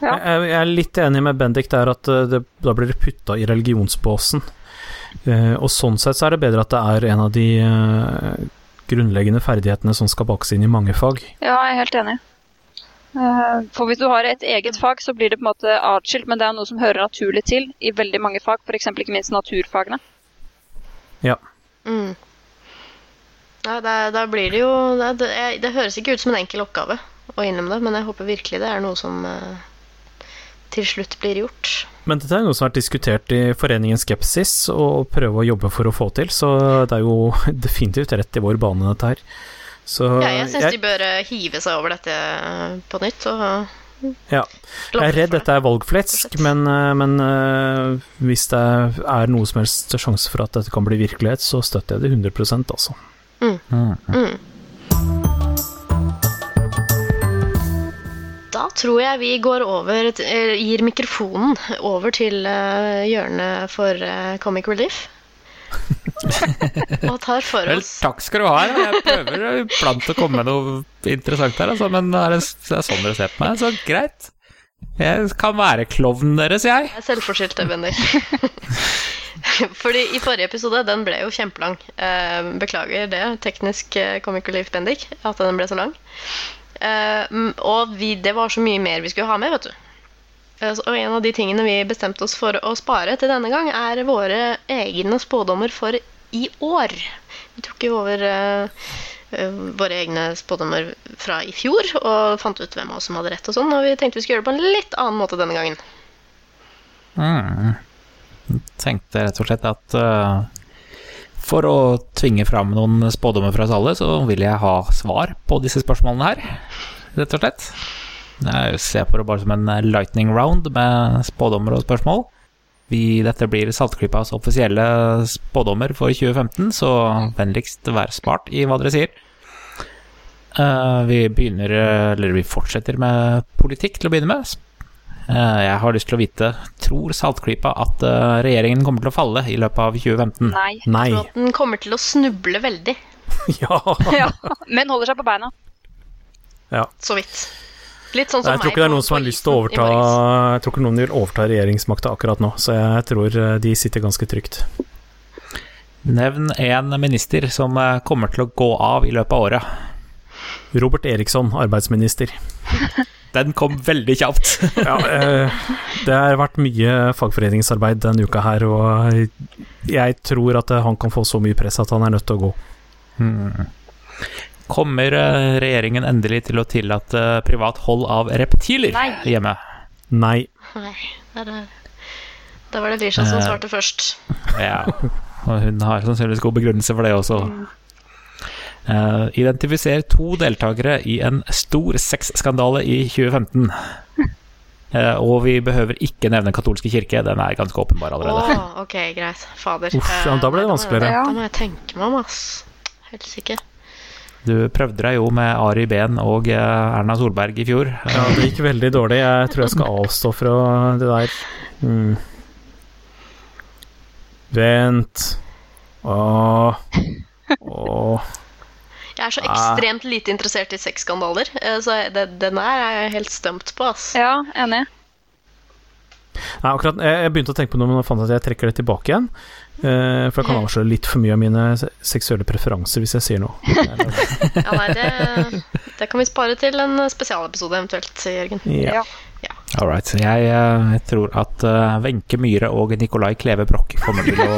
Ja. Jeg, jeg er litt enig med Bendik der at eh, det, da blir det putta i religionsbåsen. Eh, og sånn sett så er det bedre at det er en av de grunnleggende ferdighetene som skal bakes inn i mange fag. Ja, jeg er helt enig. Eh, For hvis du har et eget fag, så blir det på en måte atskilt, men det er noe som hører naturlig til i veldig mange fag, f.eks. ikke minst naturfagene. Mm. Ja, da, da blir det jo det, det, jeg- det høres ikke ut som en enkel oppgave å innlemme det, men jeg håper virkelig det er noe som eh, til slutt blir gjort. Men dette er noe som har vært diskutert i foreningen Skepsis, og prøve å jobbe for å få til, så det er jo definitivt rett i vår bane, dette her. Så Ja, jeg syns de bør eh, hive seg over dette eh, på nytt og ja, jeg er redd dette er valgflesk, men, eh, men uh, hvis det er noe som helst sjanse for at dette kan bli virkelighet, så støtter jeg det 100% altså. mm. Da tror jeg vi går over eh, gir mikrofonen over til eh, hjørnet for eh, Comic Relief. Og tar for Vel, oss takk skal du ha. Jeg prøver iblant å komme med noe interessant her, altså, men er det, det er sånn dere ser på meg, så greit. Jeg kan være klovnen deres, jeg. Jeg er selvforskyldt, det, Bendik. Fordi i forrige episode, den ble jo kjempelang. Eh, beklager det, teknisk eh, Comic Relief Bendik, at den ble så lang. Eh, og vi, det var så mye mer vi skulle ha med, vet du. Eh, Og en av de tingene vi bestemte oss for å spare til denne gang, er våre egne spådommer for i år. Vi tok jo over eh, våre egne spådommer fra i fjor og fant ut hvem av oss som hadde rett og sånn, og vi tenkte vi skulle gjøre det på en litt annen måte denne gangen. Mm. Tenkte rett og slett at uh, for å tvinge fram noen spådommer fra oss alle, så vil jeg ha svar på disse spørsmålene her, rett og slett. Jeg ser på det bare som en lightning round med spådommer og spørsmål. Vi, dette blir Saltklypas offisielle spådommer for 2015, så vennligst vær smart i hva dere sier. Eh, vi begynner, eh, eller vi fortsetter med politikk til å begynne med. Eh, Jeg har lyst til å vite Tror Saltklypa at eh, regjeringen kommer til å falle i løpet av 2015? Nei. Nei. tror at den kommer til å snuble veldig. ja. Ja. Men holder seg på beina. Så vidt. Litt sånn som Jeg tror ikke det er noen som har lyst til å overta Jeg tror ikke noen vil overta regjeringsmakta akkurat nå, så jeg tror eh, de sitter ganske trygt. Nevn en minister som eh, kommer til å gå av i løpet av året. Robert Eriksson, arbeidsminister. Den kom veldig kjapt. Ja, eh, det har vært mye fagforeningsarbeid denne uka her, og jeg tror at han kan få så mye press at han er nødt til å gå. Hmm. Kommer eh, regjeringen endelig til å tillate privat hold av reptiler Nei. hjemme? Nei. Nei, er- var det Lisha som Eh. svarte først. Ja, og hun har sannsynligvis god begrunnelse for det også. Uh, identifiser to deltakere i en stor sexskandale i 2015. Uh, og vi behøver ikke nevne katolske kirke, den er ganske åpenbar allerede. Oh, ok, greit. Fader. Uff, ja, Eh, da ble det nei, må jeg- vanskeligere. Da må jeg tenke meg om, ass. Helsike. Du prøvde deg jo med Ari Behn og eh, Erna Solberg i fjor. Ja, det gikk veldig dårlig. Jeg tror jeg skal avstå fra det der. Mm. Vent. Åh. Åh. Jeg er så ekstremt lite interessert i sexskandaler, eh, så jeg- det, den her er jeg helt stumped på, ass. Ja, enig. Nei, akkurat, jeg, jeg begynte å tenke på noe, men nå fant at jeg trekker det tilbake igjen. Eh, for jeg kan avsløre litt for mye av mine seksuelle preferanser hvis jeg sier noe. Ja, nei, det, det kan vi spare til en spesialepisode eventuelt, Jørgen. Ja. Ja. All right. Jeg, eh, jeg tror at eh, Wenche Myhre og Nicolai Kleve Broch kommer til å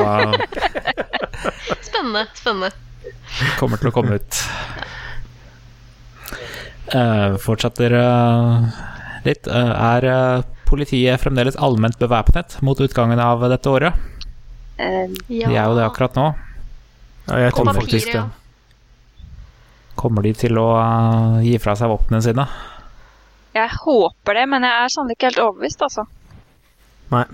Spennende. spennende. kommer til å komme ut. Uh, fortsetter uh, litt. Uh, er politiet fremdeles allment bevæpnet mot utgangen av dette året? Eh, Ja. De er jo det akkurat nå. Ja, jeg tror faktisk det. Kommer de til å eh, gi fra seg våpnene sine? jeg håper det, men jeg er sannelig ikke helt overbevist, altså. Nei.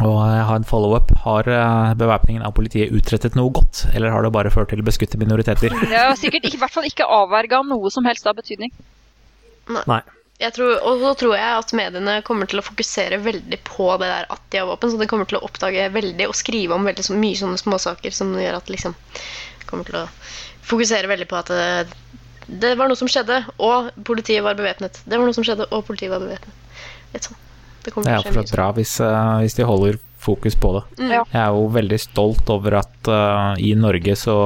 Og jeg har en follow-up. Har eh, bevæpningen av politiet utrettet noe godt, eller har det bare ført til beskutte minoriteter? Det har sikkert ikke, i hvert fall ikke avverga noe som helst av betydning. Nei. Jeg tror, og så tror jeg at mediene kommer til å fokusere veldig på det der at de har våpen. Så de kommer til å oppdage veldig og skrive om veldig så mye sånne småsaker som gjør at liksom kommer til å fokusere veldig på at det, det var noe som skjedde, og politiet var bevæpnet. Det var noe som skjedde, og politiet var bevæpnet. Litt sånn. Det kommer til er å skje mye sånn. bra hvis, eh, hvis de holder fokus på det. Mm. Jeg er jo veldig stolt over at uh, i Norge så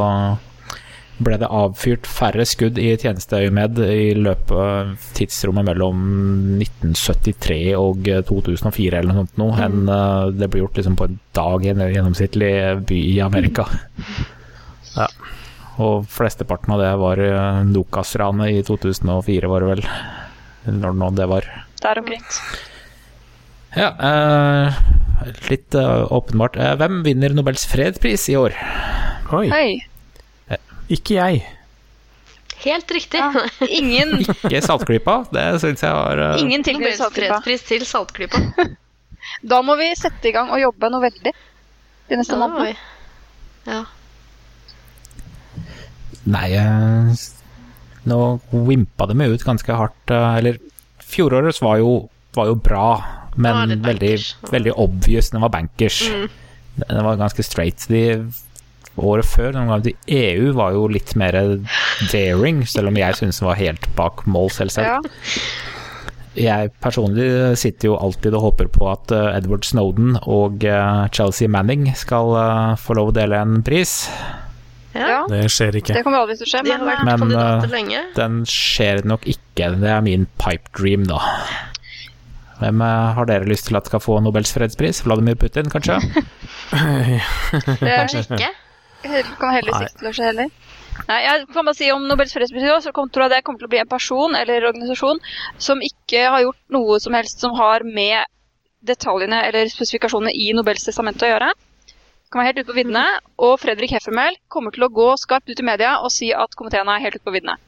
ble det avfyrt færre skudd i tjenesteøyemed i løpet av tidsrommet mellom 1973 og eh, 2004 eller noe sånt noe, Mm. enn eh, det ble gjort liksom på en dag i en gjennomsnittlig by i Amerika. Ja. Og flesteparten av det var eh, Nokas-ranet i 2004, var det vel. Når nå det var. Der omkring. Ja, eh, litt eh, åpenbart. Hvem vinner Nobels fredspris i år? Oi, Hei. Ikke jeg. Helt riktig. Ja. Ingen, Ikke Saltklypa, det syns jeg var uh... ingen Nobels til Saltklypa. Da må vi sette i gang og jobbe noe veldig de neste Ja, månedene. ja. Nei, eh, nå vimpa det meg ut ganske hardt. eh, eller fjorårets var jo, var jo bra, men veldig, veldig obvious. Den var bankers. Mm. Den var ganske straight. De året før, noen gangen til EU, var jo litt mer daring, selv om jeg syns den var helt bak mål, selvsagt. Ja. Jeg personlig sitter jo alltid og håper på at eh, Edward Snowden og eh, Chelsea Manning skal eh, få lov å dele en pris. Ja. Det skjer ikke. Det kommer aldri til å skje, De har men vært Men, lenge. Den skjer nok ikke. Det er min pipe dream, da. Hvem har dere lyst til at skal få Nobels fredspris? Vladimir Putin, kanskje? det er ikke. Kan heller Nei. sikte seg heller. Nei, jeg kan bare si Om Nobels fredspris så tror jeg det kommer til å bli en person eller organisasjon som ikke har gjort noe som helst som har med detaljene eller spesifikasjonene i Nobels testamente å gjøre. Kan være helt ute på viddene. Og Fredrik Heffermel kommer til å gå skarpt ut i media og si at komiteen er helt ute på viddene.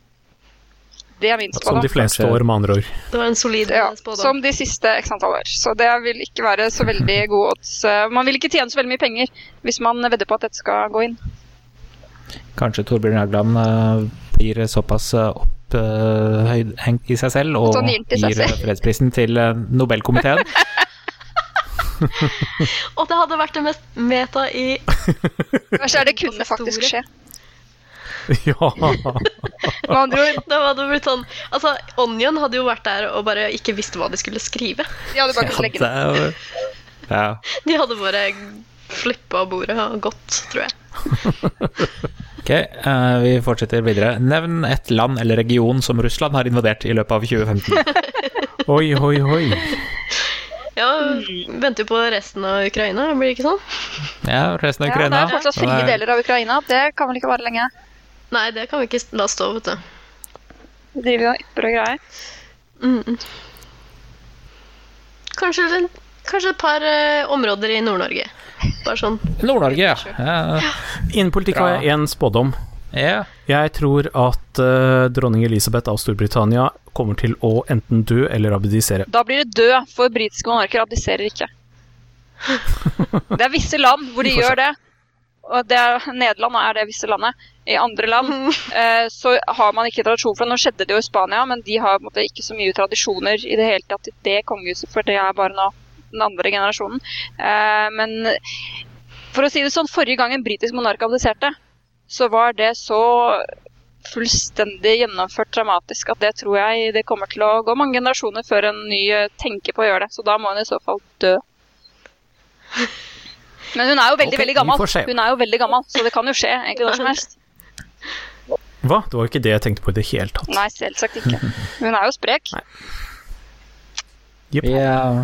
Det er min Som de fleste år, med andre ord. Det var en solid Ja, spådom. som de siste x antall år. Så det vil ikke være så veldig gode odds. Eh, Man vil ikke tjene så veldig mye penger hvis man vedder på at dette skal gå inn. Kanskje Torbjørn Jagland eh, blir såpass eh, opphøyhengt i seg selv og gir eh, fredsprisen til eh, Nobelkomiteen. Og det hadde vært det mest meta i Kanskje er det kunne faktisk skje. Ja. Med andre ord, Det hadde blitt sånn Altså, Onion hadde jo vært der og bare ikke visste hva de skulle skrive. de hadde bare kunnet legge Det ja. De hadde bare flippa bordet og gått, tror jeg. Ok, uh, vi fortsetter videre. Nevn et land eller region som Russland har invadert i løpet av 2015. Oi, oi, oi. Ja, venter jo på resten av Ukraina, blir det ikke sånn? Ja, resten av Ja, det Ukraina. er fortsatt frie er- deler av Ukraina. Det kan vel ikke vare lenge. Nei, det kan vi ikke la stå, vet du. De driver jo ypper og greier. Mm. Kanskje, kanskje et par uh, områder i Nord-Norge. Bare sånn. Nord-Norge, ja. ja. Innen politikk har jeg én spådom. ja. Jeg tror at uh, dronning Elisabeth av Storbritannia kommer til å enten dø eller abdisere. Da blir det død, for britiske monarker abdiserer ikke. Det er visse land hvor de gjør det. Og det er, Nederland er det visse landet. I andre land eh, så har man ikke tradisjon for det. Nå skjedde det jo i Spania, men de har på en måte ikke så mye tradisjoner i det hele tatt i det kongehuset, for det er bare nå den andre generasjonen. Eh, men for å si det sånn, forrige gang en britisk monark abdiserte, så var det så fullstendig gjennomført dramatisk at det tror jeg det kommer til å gå mange generasjoner før en ny eh, tenker på å gjøre det. Så da må hun i så fall dø. Men hun er jo veldig, okay, veldig gammel. Hun er jo veldig gammel, så det kan jo skje egentlig når som helst. Hva? Det var jo ikke det jeg tenkte på i det hele tatt. Nei, selvsagt ikke. Hun er jo sprek. Yep. Vi eh,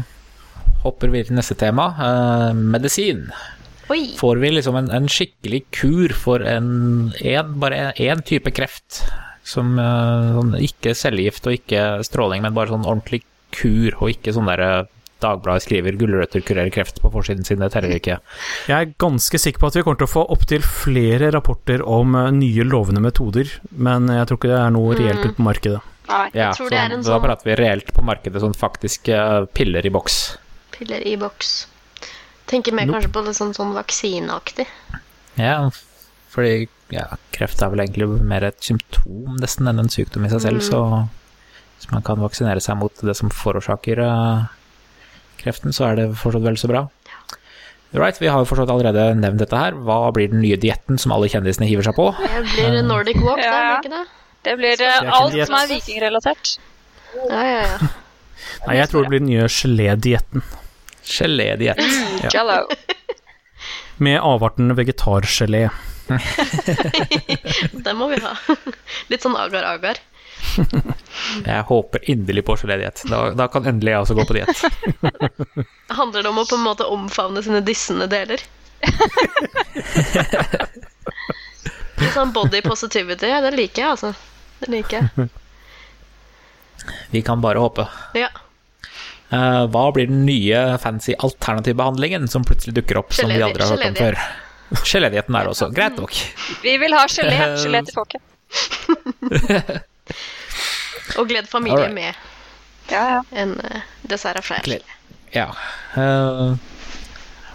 hopper videre til neste tema. Eh, medisin. Oi. Får vi liksom en, en skikkelig kur for en, en bare én type kreft? Som eh, sånn, ikke cellegift og ikke stråling, men bare sånn ordentlig kur, og ikke sånn derre Dagbladet skriver 'gulrøtter kurerer kreft' på forsiden sin, det teller ikke. Jeg er ganske sikker på at vi kommer til å få opptil flere rapporter om eh, nye lovende metoder, men jeg tror ikke det er noe reelt ute på markedet. Nei. Ja, tror det er en da sånn- prater vi reelt på markedet, sånn faktisk piller i boks. Piller i boks. Tenker mer Nope. kanskje på det sånn, sånn vaksineaktig. Ja, fordi ja, kreft er vel egentlig mer et symptom nesten enn en sykdom i seg selv, så hvis man kan vaksinere seg mot det som forårsaker eh, kreften, så er det fortsatt vel så bra. Right, vi har jo forstått allerede nevnt dette her. Hva blir den nye dietten som alle kjendisene hiver seg på? Det blir Nordic Walk, det, Ja, ja. blir ikke det? Det blir eh, Det alt som er vikingrelatert. Ja, ja, ja. Nei, jeg tror det blir den nye gelédietten, Gelédiett. Ja. Jello. med avarten vegetargelé. Den må vi ha. Litt sånn agar-agar. Jeg håper inderlig på gelédiett. Da, da kan endelig jeg også gå på diett. Handler det om å på en måte omfavne sine dissende deler? Litt sånn body positivity, ja, det liker jeg, altså. Det liker jeg. Vi kan bare håpe. Ja. Eh, hva blir den nye fancy alternativbehandlingen som plutselig dukker opp, som vi aldri har hørt om før? Gelédietten er også. Greit nok. Vi vil ha gelé. Gelé til folket. Og gled familie right. med Ja, ja. en uh, dessert av flere. Ja. Uh,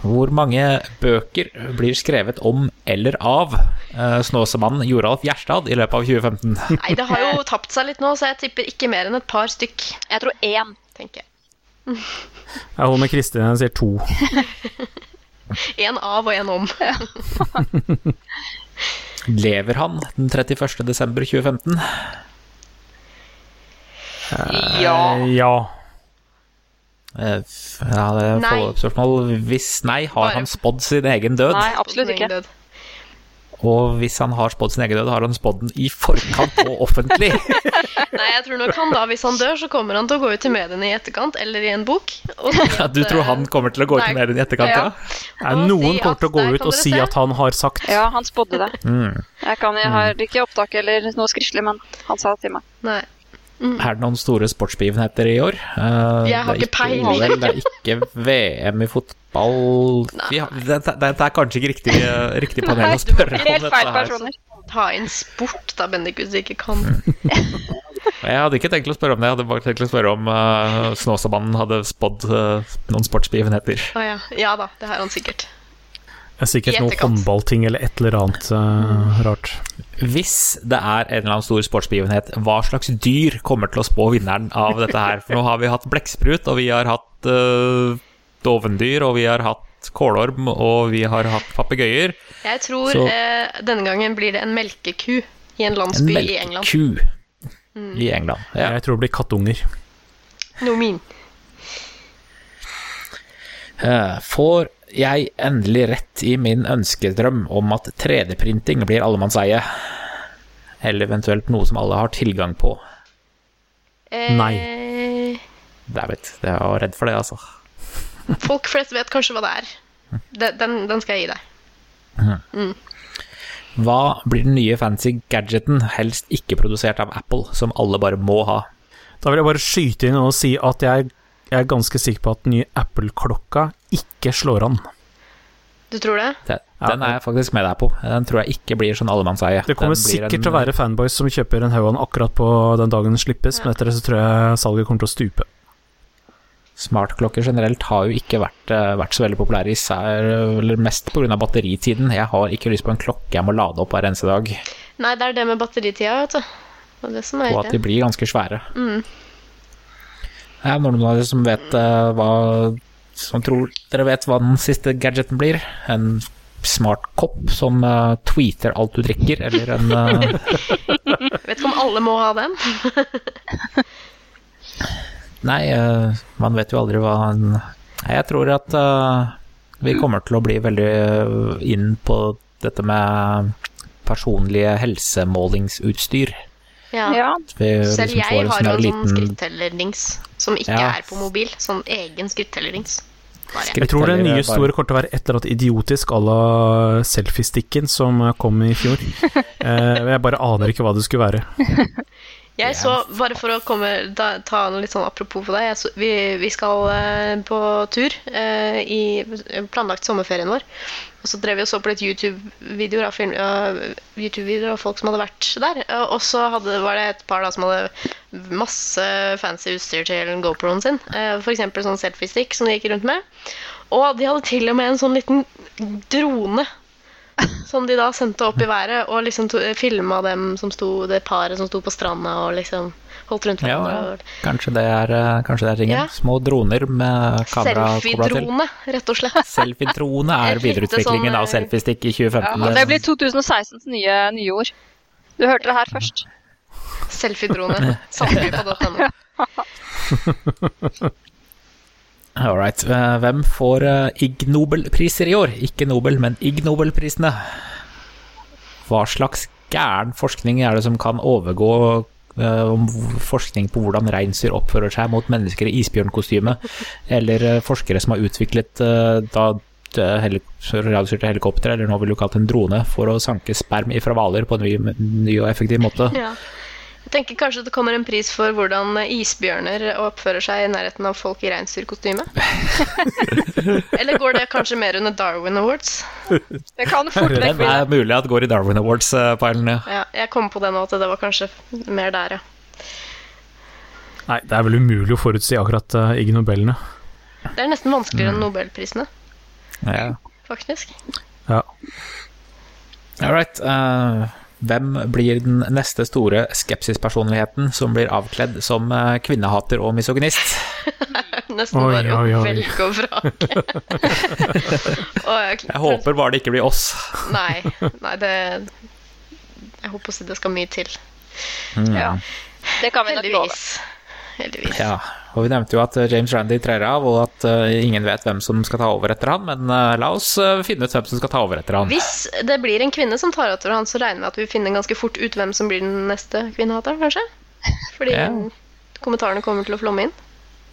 hvor mange bøker blir skrevet om eller av uh, Snåsamannen Joralf Gjerstad i løpet av 2015? Nei, det har jo tapt seg litt nå, så jeg tipper ikke mer enn et par stykk, Jeg tror én. tenker jeg. Jeg holder med Kristin, jeg sier to. En av og en om. Lever han den 31. desember 2015? Ja. Eh, Ja. Eh, ja, det er follow-up-spørsmål. Hvis nei, har Bare- han spådd sin egen død? Nei, absolutt ikke. Og hvis han har spådd sin egen død, har han spådd den i forkant og offentlig? Nei, jeg tror nok han da, hvis han dør, så kommer han til å gå ut til mediene i etterkant, eller i en bok. Og si Ja, at, du tror han eh, kommer til å gå ut til mediene i etterkant, ja? Ja. Nei, noen si kommer til å gå ut og si at han har sagt Ja, han spådde det. Mm. Jeg, kan, jeg har ikke opptak eller noe skriftlig, men han sa det til meg. Nei. Er det noen store sportsbegivenheter i år? Eh, Jeg har ikke peiling. Det, det er ikke VM i fotball Vi har, det, dette er kanskje ikke riktig, eh, riktig panel å spørre om dette her. personer. Ta inn sport, da, Bendik, hvis du ikke kan. Jeg hadde ikke tenkt å spørre om det, jeg hadde bare tenkt å spørre om uh, Snåsamannen hadde spådd uh, noen sportsbegivenheter. Å ja. ja da, det har han sikkert. Det er sikkert noe håndballting eller et eller annet uh, rart. Hvis det er en eller annen stor sportsbegivenhet, hva slags dyr kommer til å spå vinneren av dette her? For nå har vi hatt blekksprut, og vi har hatt uh, dovendyr, og vi har hatt kålorm, og vi har hatt papegøyer. Jeg tror Så- uh, denne gangen blir det en melkeku i en En landsby i England. melkeku i England. Ja. Jeg tror det blir kattunger. Noe min. Uh, Får jeg endelig rett i min ønskedrøm om at 3D-printing blir allemannseie? Eller eventuelt noe som alle har tilgang på? Eh, Nei. David, jeg var redd for det, altså. Folk flest vet kanskje hva det er. Den, den, skal jeg gi deg. Hva blir den nye fancy gadgeten, helst ikke produsert av Apple, som alle bare må ha? Da vil jeg bare skyte inn og si at jeg, jeg er ganske sikker på at den nye Apple-klokka ikke slår an. Du tror det? Den, Ja. den er jeg faktisk med deg på. Den tror jeg ikke blir sånn allemannseie. Det kommer Den blir sikkert en- til å være fanboys som kjøper en haug av den akkurat på den dagen den slippes, men etter det så tror jeg salget kommer til å stupe. Smartklokker generelt har jo ikke vært, eh, vært så veldig populære, især eller mest pga. batteritiden. Jeg har ikke lyst på en klokke jeg må lade opp hver eneste dag, Nei, det er det med batteritida, vet du. Det det som er og at de blir ganske svære. Mm. Er det noen av dere som vet uh, hva Som tror dere vet hva den siste gadgeten blir? En smart kopp som uh, tweeter alt du drikker, eller en eh, Vet ikke om alle må ha den. Nei, man vet jo aldri hva en Nei, Jeg tror at vi kommer til å bli veldig inn på dette med personlige helsemålingsutstyr. Ja. Ja, Vi Selv liksom jeg får en har sånn sånn liten skrittellerdings som ikke Ja. er på mobil. Sånn egen skrittellerdings. Jeg tror det nye store kommer til å være et eller annet idiotisk à la selfiesticken som kom i fjor. Eh, jeg bare aner ikke hva det skulle være. Jeg så, bare for å komme, da, ta noe litt sånn apropos på deg, jeg så, vi, vi skal eh, på tur eh, i planlagt sommerferien vår. Og så drev vi og så på litt YouTube-videoer av, uh, YouTube-videoer av folk som hadde vært der. Eh, Og så hadde, var det et par da, som hadde masse fancy utstyr til GoProen sin. Uh, For eksempel sånn selfiestick som de gikk rundt med. Og de hadde til og med en sånn liten drone som de da sendte opp i været, og liksom filma dem som sto, det paret som sto på stranda og liksom holdt rundt Ja, kanskje det er, eh, kanskje det er ringen. Ja. Små droner med kamera kobla til. Selfie-drone, rett og slett. Selfie-drone er videreutviklingen sånn, av selfiestick i 2015. ja det blir 2016s nye, nye ord. Du hørte det her først. Selfie-drone. Samtlige.no. All right. eh, Hvem får Ig Ig Nobelpriser i år? Ikke Nobel, men Ig Nobelprisene. Hva slags gæren forskning er det som kan overgå eh, forskning på hvordan reinsdyr oppfører seg mot mennesker i isbjørnkostyme, eller eh, forskere som har utviklet eh, da eh, radiostyrte helikoptre, eller nå vil du kalle det en drone, for å sanke sperm ifra hvaler på en ny og effektiv måte. Ja. Tenker kanskje det kommer en pris for hvordan isbjørner oppfører seg i nærheten av folk i reinsdyrkostyme. Eller går det kanskje mer under Darwin Awards? Det kan fort vekk det. er mulig at det går i Darwin Awards-peilen, ja. Ja, jeg kom på det nå at det var kanskje mer der, ja. Nei, det er vel umulig å forutsi akkurat uh, Ig Nobelene. Det er nesten vanskeligere enn nobelprisene, ja. faktisk. Ja. All right. eh, hvem blir den neste store skepsispersonligheten som blir avkledd som eh, kvinnehater og misogynist? Nesten Oi, bare oi, å oi. velge og vrake. Jeg, Jeg håper bare det ikke blir oss. Nei, nei, det Jeg håper å si det skal mye til. Ja. Det kan vi nok love. Heldigvis. Ja, og Vi nevnte jo at eh, James Randy trer av, og at eh, ingen vet hvem som skal ta over etter han, men eh, la oss finne ut hvem som skal ta over etter han. Hvis det blir en kvinne som tar over han, så regner vi at vi finner ganske fort ut hvem som blir den neste kvinnehateren, kanskje? Fordi Ja. kommentarene kommer til å flomme inn.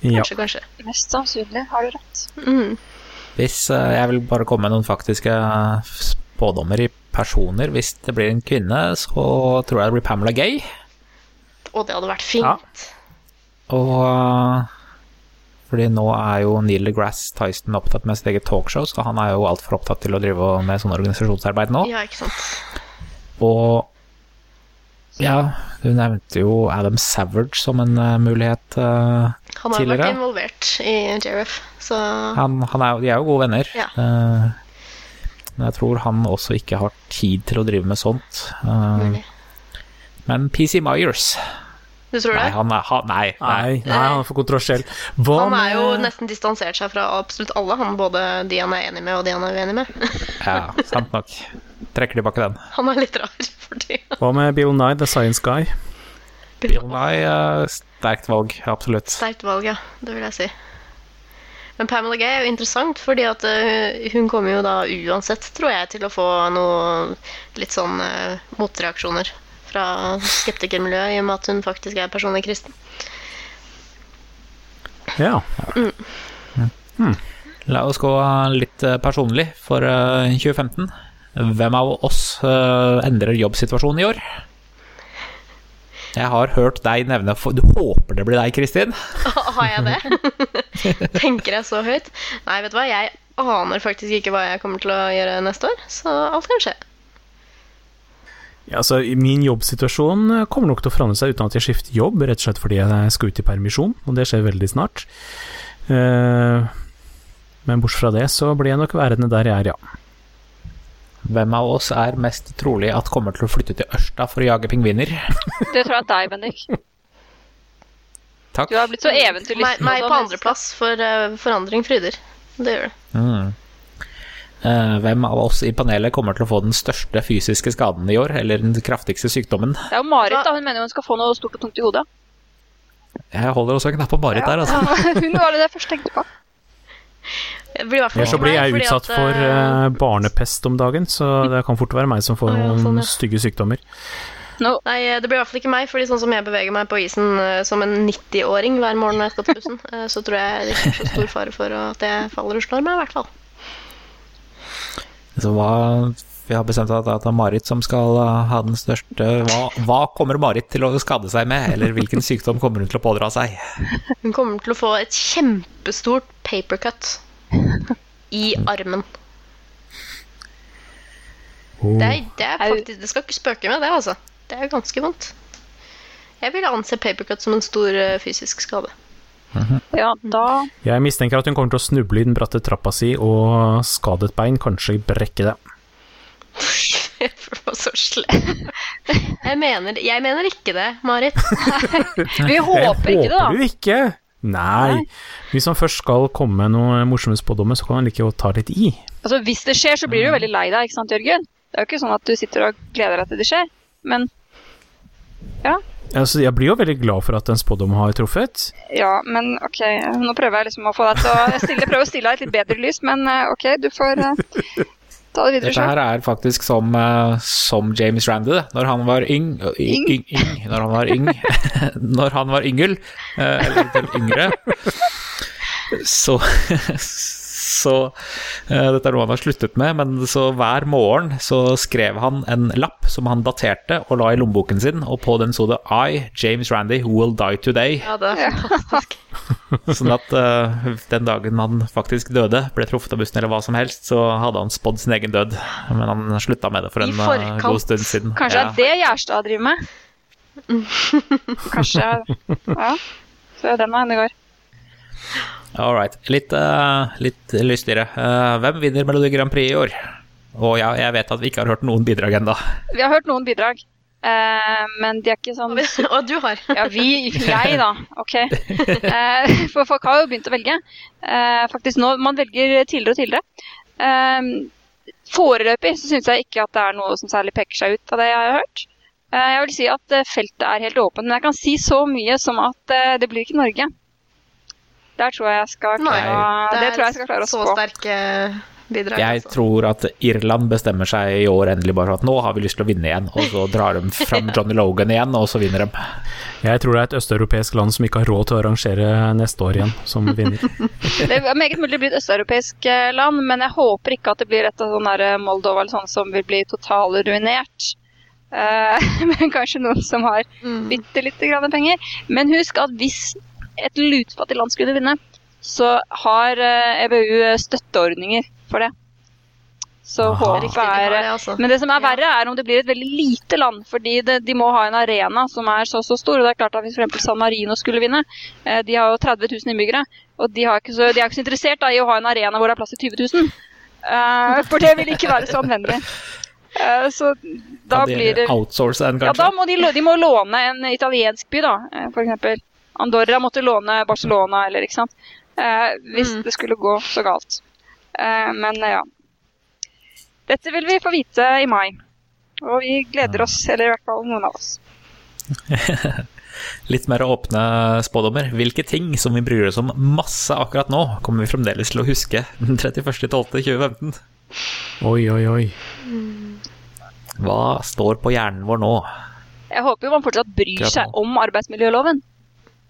Ja. Kanskje, kanskje. Mest sannsynlig har du rett. Mm. Hvis Jeg vil bare komme med noen faktiske spådommer i personer. Hvis det blir en kvinne, så tror jeg det blir Pamela Gay. Og det hadde vært fint. Ja. Og eh, fordi nå er jo Neil deGrasse Tyson opptatt med sitt eget talkshow, så han er jo altfor opptatt til å drive med sånn organisasjonsarbeid nå. Ja, ikke sant. Og ja, du nevnte jo Adam Savage som en uh, mulighet. uh, Han har jo har vært involvert i JRF, så han, han er, de er jo gode venner. Ja. Uh, men jeg tror han også ikke har tid til å drive med sånt. Eh, men PC Myers Du tror Nei, han er han, Nei, nei. Nei, nei, han er for kontroversiell. Hva Han er jo nesten distansert seg fra absolutt alle, han både de han er enig med, og de han er uenig med. Ja, sant nok. Trekker tilbake den. Han er litt rar for tida. Hva med Bill Nye, The Science Guy? Bill Nye, eh, sterkt valg, absolutt. Sterkt valg, ja. Det vil jeg si. Men Pamela Gay er jo interessant, fordi at eh, hun kommer jo da uansett, tror jeg, til å få noe litt sånn eh, motreaksjoner fra skeptikermiljøet, i og med at hun faktisk er personlig kristen. Ja. La oss gå litt eh, personlig for eh, 2015. Hvem av oss eh, endrer jobbsituasjonen i år? Jeg har hørt deg nevne Du håper det blir deg, Kristin? Har jeg det? Tenker jeg så høyt? Nei, vet du hva, jeg aner faktisk ikke hva jeg kommer til å gjøre neste år, så alt kan skje. Ja, altså, Min jobbsituasjon kommer nok til å forandre seg uten at jeg skifter jobb, rett og slett fordi jeg skal ut i permisjon, og det skjer veldig snart. Eh, men bortsett fra det, så blir jeg nok værende der jeg er, ja. Hvem av oss er mest trolig at kommer til å flytte til Ørsta for å jage pingviner? Det tror jeg er deg, Bendik. Takk. Du har blitt så eventyrlysten. Meg, meg på andreplass, for eh, forandring fryder. Det gjør det. Mm. Eh, hvem av oss i panelet kommer til å få den største fysiske skaden i år, eller den kraftigste sykdommen? Det er jo Marit, da. Hun mener hun skal få noe stort og tungt i hodet. Jeg holder også en knapp på Marit der, altså. Hun var det jeg først tenkte på. Det blir i hvert fall Ellers så blir jeg utsatt at, for eh, barnepest om dagen, så det kan fort være meg som får sånn, noen ja. stygge sykdommer. No. Nei, det blir i hvert fall ikke meg, fordi sånn som jeg beveger meg på isen uh, som en 90-åring hver morgen når jeg skal til bussen, uh, så tror jeg det ikke er så stor fare for at jeg faller og slår meg, i hvert fall. Så hva Vi har bestemt at det er Marit som skal uh, ha den største hva, hva kommer Marit til å skade seg med, eller hvilken sykdom kommer hun til å pådra seg? Hun kommer til å få et kjempestort papercut i armen. Oh. Det, er, det, er faktisk, det skal ikke spøke med det, altså. Det er ganske vondt. Jeg vil anse papercut som en stor eh, fysisk skade. Ja, da Jeg mistenker at hun kommer til å snuble i den bratte trappa si og skade et bein, kanskje brekke det. Jeg så. Jeg mener, jeg mener ikke det, Marit. Vi håper ikke det, da. Håper du ikke? Nei. Hvis han først skal komme med noen morsomme spådommer, så kan han like godt ta litt i. Altså, Hvis det skjer, så blir du veldig lei deg, ikke sant, Jørgen? Det er jo ikke sånn at du sitter og gleder deg til det skjer. Men Altså, jeg blir jo veldig glad for at en spådom har truffet. ja, men ok, nå prøver jeg liksom å få deg til å stille, prøve å stille deg i et litt bedre lys, men eh, ok, du får uh, ta det videre Dette her er faktisk som, uh, som James Randi, det. Når han var yng... yng, yng, yng når han var yng Når han var yngel, uh, eller yngre, så så eh, Dette er noe han har sluttet med, men så hver morgen så skrev han en lapp som han daterte og la i lommeboken sin, og på den sto det I, James Randy, will die today. Ja, det er fantastisk. Sånn at eh, den dagen han faktisk døde, ble truffet av bussen eller hva som helst, så hadde han spådd sin egen død. Men han slutta med det for en eh, forkant. god stund siden. Kanskje Ja. det er det Gjerstad driver med? Kanskje Ja. Så den veien det går. All right. Litt, uh, litt lystigere. Uh, hvem vinner Melodi Grand Prix i år? Og jeg, jeg vet at vi ikke har hørt noen bidrag ennå. Vi har hørt noen bidrag, uh, men de er ikke sånn Og du har. Ja, vi, jeg da, ok. Eh, for folk har jo begynt å velge. Eh, faktisk nå, Man velger tidligere og tidligere. Foreløpig så syns jeg ikke at det er noe som særlig peker seg ut av det jeg har hørt. Eh, jeg vil si at feltet er helt åpent, men jeg kan si så mye som at det blir ikke Norge. Der tror jeg jeg skal Nei, klare, å- det tror jeg skal klare å så spå. sterke bidrag. Jeg altså. tror at Irland bestemmer seg i år endelig bare for at nå har vi lyst til å vinne igjen, og så drar de fram Johnny Logan igjen, og så vinner de. Jeg tror det er et østeuropeisk land som ikke har råd til å arrangere neste år igjen, som vinner. Det er meget mulig det blir et østeuropeisk eh, land, men jeg håper ikke at det blir et av sånne Moldova eller sånn som vil bli totalruinert. Eh, men kanskje noen som har Mm. bitte lite grann penger. Men husk at hvis et lutfattig land skulle vinne, så har eh, EBU støtteordninger for det. Så Aha. håpet er det, altså. Men det som er verre, er om det blir et veldig lite land. Fordi det, de må ha en arena som er så så stor. Og det er klart at Hvis f.eks. San Marino skulle vinne, eh, de har jo 30 000 innbyggere, og de, har ikke så, de er ikke så interessert da, i å ha en arena hvor det er plass til 20 000. Uh, for det vil ikke være så anvendelig. Uh, så da ja, de blir det outsource den, ja, da må de, de må låne en italiensk by, da. f.eks. Andorra måtte låne Barcelona, eller ikke sant. Eh, hvis Mm. det skulle gå så galt. Eh, men ja. Dette vil vi få vite i mai. Og vi gleder oss, eller i hvert fall noen av oss. Litt mer åpne spådommer. Hvilke ting som vi bryr oss om masse akkurat nå, kommer vi fremdeles til å huske den 31.12.2015? Oi, oi, oi. Hva står på hjernen vår nå? Jeg håper jo man fortsatt bryr seg om arbeidsmiljøloven.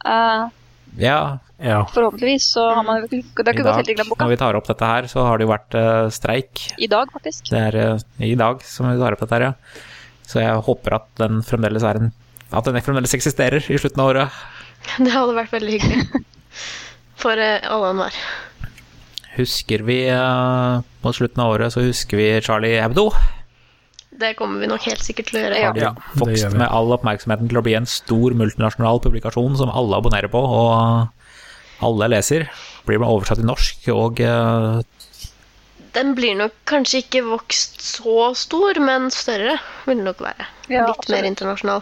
Eh, Ja, Ja. Forhåpentligvis så har man Det har ikke ikke gått helt i glemmeboka. når vi tar opp dette her, så har det jo vært uh, streik. I dag, faktisk. Det er uh, i dag som vi tar opp dette her, ja. Så jeg håper at den fremdeles er en At den fremdeles eksisterer i slutten av året. Det hadde vært veldig hyggelig. For uh, alle og enhver. Husker vi På Mot slutten av året så husker vi Charlie Hebdo. Det kommer vi nok helt sikkert til å gjøre. Ja. Har de Ja, vokst gjør med all oppmerksomheten til å bli en stor multinasjonal publikasjon som alle abonnerer på, og alle leser. Blir man oversatt til norsk, og eh, Den blir nok kanskje ikke vokst så stor, men større vil den nok være. Ja, Litt mer internasjonal.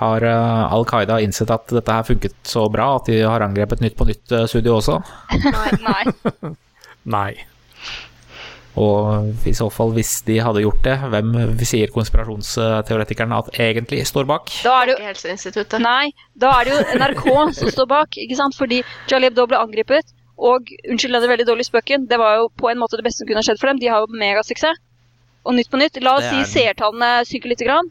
har eh, Al Qaida innsett at dette her funket så bra at de har angrepet Nytt på Nytt-studio også? Nei. Nei. Nei. Og i så fall, hvis de hadde gjort det, hvem sier konspirasjonsteoretikerne at egentlig står bak? Da er det jo Helseinstituttet. Nei, da er det jo NRK som står bak, ikke sant? Fordi Charlie Hebdo ble angrepet, og unnskyld den veldig dårlige spøken, det var jo på en måte det beste som kunne ha skjedd for dem. De har jo megasuksess. Og Nytt på Nytt, la oss si er- seertallene synker lite grann.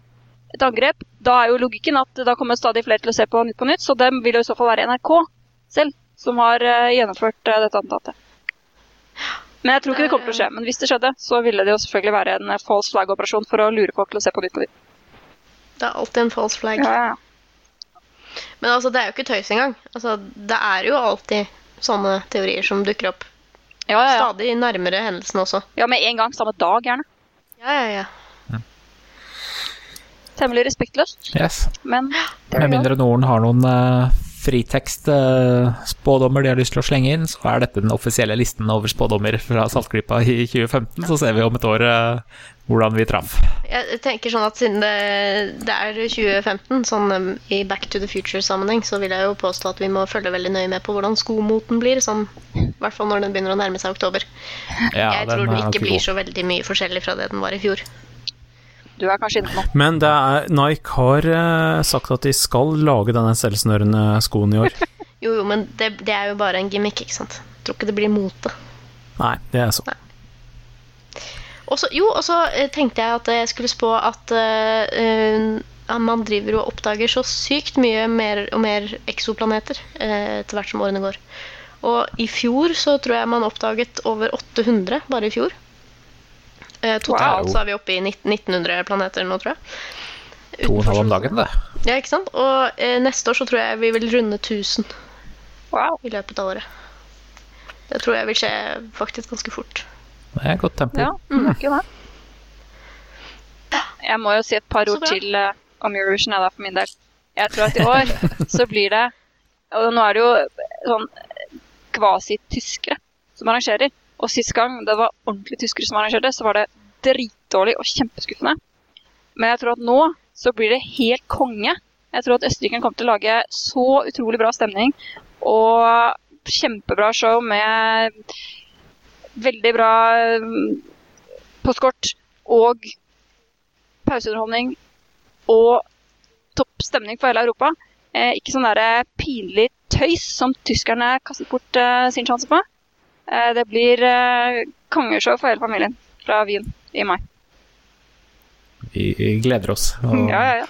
Et angrep. Da er jo logikken at da kommer stadig flere til å se på Nytt på Nytt, så dem vil jo i så fall være NRK selv som har eh, gjennomført eh, dette attentatet. Men jeg tror ikke det kommer til å skje. Men hvis det skjedde, så ville det jo selvfølgelig være en eh, false flag-operasjon for å lure folk til å se på Nytt på Nytt. Det er alltid en false flag. Ja, ja. Men altså, det er jo ikke tøys engang. Altså, det er jo alltid sånne teorier som dukker opp. Ja, ja, ja. Stadig nærmere hendelsen også. ja, med en gang, samme dag gjerne. Ja, ja, ja. Temmelig respektløst, Yes. men Med mindre noen har noen uh, fritekst-spådommer de har lyst til å slenge inn, så er dette den offisielle listen over spådommer fra Saltklypa i 2015. Så ser vi om et år eh, hvordan vi traff. Jeg tenker sånn at siden det, det er 2015, sånn um, i Back to the Future-sammenheng, så vil jeg jo påstå at vi må følge veldig nøye med på hvordan skomoten blir, sånn, i hvert fall når den begynner å nærme seg oktober. Ja, jeg tror den ikke blir så veldig mye forskjellig fra det den var i fjor. Du er kanskje inne på noe. Men det er, Nike har eh, sagt at de skal lage denne selvsnørende skoen i år. Jo, jo, men det, det er jo bare en gimmick, ikke sant? Jeg tror ikke det blir mote. Nei, det er så. Og så- jo, og så eh, tenkte jeg at jeg skulle spå at eh, eh, man driver og oppdager så sykt mye mer og mer eksoplaneter uh, etter hvert som årene går. Og i fjor så tror jeg man oppdaget over 800, bare i fjor. Eh, totalt Wow. så er vi oppe i 19 1900 planeter nå, tror jeg. To og en halv om dagen, det. Ja, ikke sant? Og eh, neste år så tror jeg vi vil runde 1000 Wow. i løpet av året. Det tror jeg vil skje faktisk ganske fort. Det er godt tempo. Ja, det er ikke det. Jeg må jo si et par ord til uh, om Eurovision jeg, da for min del. Jeg tror at i år så blir det Og nå er det jo sånn kvasi-tyskere som arrangerer. Og sist gang det var ordentlig tyskere som arrangerte, så var det dritdårlig og kjempeskuffende. Men jeg tror at nå så blir det helt konge. Jeg tror at Østerrike kommer til å lage så utrolig bra stemning og kjempebra show med veldig bra mm, postkort og pauseunderholdning og topp stemning for hele Europa. Eh, ikke sånn der pinlig tøys som tyskerne kastet bort eh, sin sjanse på. Eh, det blir eh, kongeshow for hele familien fra Wien i mai. Vi gleder oss. Og Ja, ja, ja.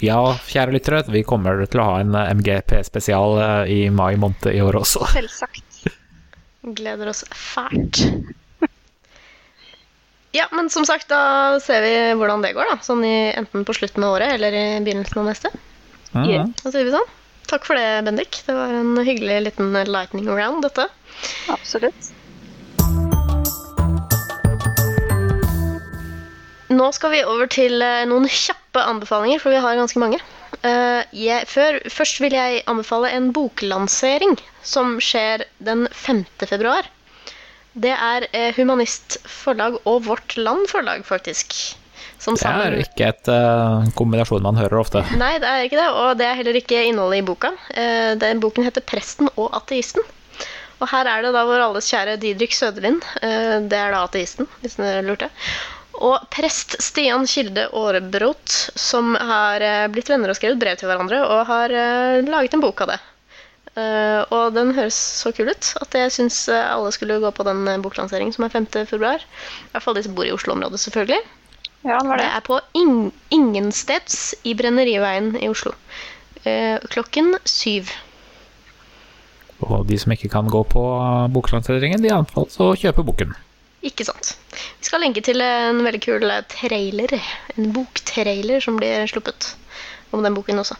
ja, kjære lyttere, vi kommer til å ha en eh, MGP-spesial i mai måned i år også. Selvsagt. Gleder oss fælt. Ja, men som sagt, da ser vi hvordan det går, da. Sånn i, enten på slutten av året eller i begynnelsen av neste. Mhm. Da sier vi sånn. Takk for det, Bendik. Det var en hyggelig liten lightning round, dette. Absolutt. Nå skal vi over til eh, noen kjappe anbefalinger, for vi har ganske mange. Eh, jeg, før, først vil jeg anbefale en boklansering som skjer den 5. februar. Det er eh, Humanist Forlag og Vårt Land Forlag, faktisk. Som Det er ikke et uh, kombinasjon man hører ofte. Nei, det er ikke det, og det er heller ikke innholdet i boka. Uh, Den boken heter 'Presten og ateisten'. Og her er det da vår alles kjære Didrik Søderlind. Uh, Det er da ateisten, hvis dere lurte. Og prest Stian Kilde Aarebrot, som har eh, blitt venner og skrevet brev til hverandre, og har eh, laget en bok av det. Uh, og den høres så kul ut at jeg syns alle skulle gå på den eh, boklanseringen som er 5. februar. I hvert fall de som bor i Oslo-området, selvfølgelig. Ja, det var Det det. er på ing Ingensteds i Brenneriveien i Oslo. Eh, klokken syv. Og de som ikke kan gå på boklanseringen, de anbefales å kjøpe boken. Ikke sant. Vi skal lenke til en veldig kul trailer, en boktrailer som blir sluppet om den boken også.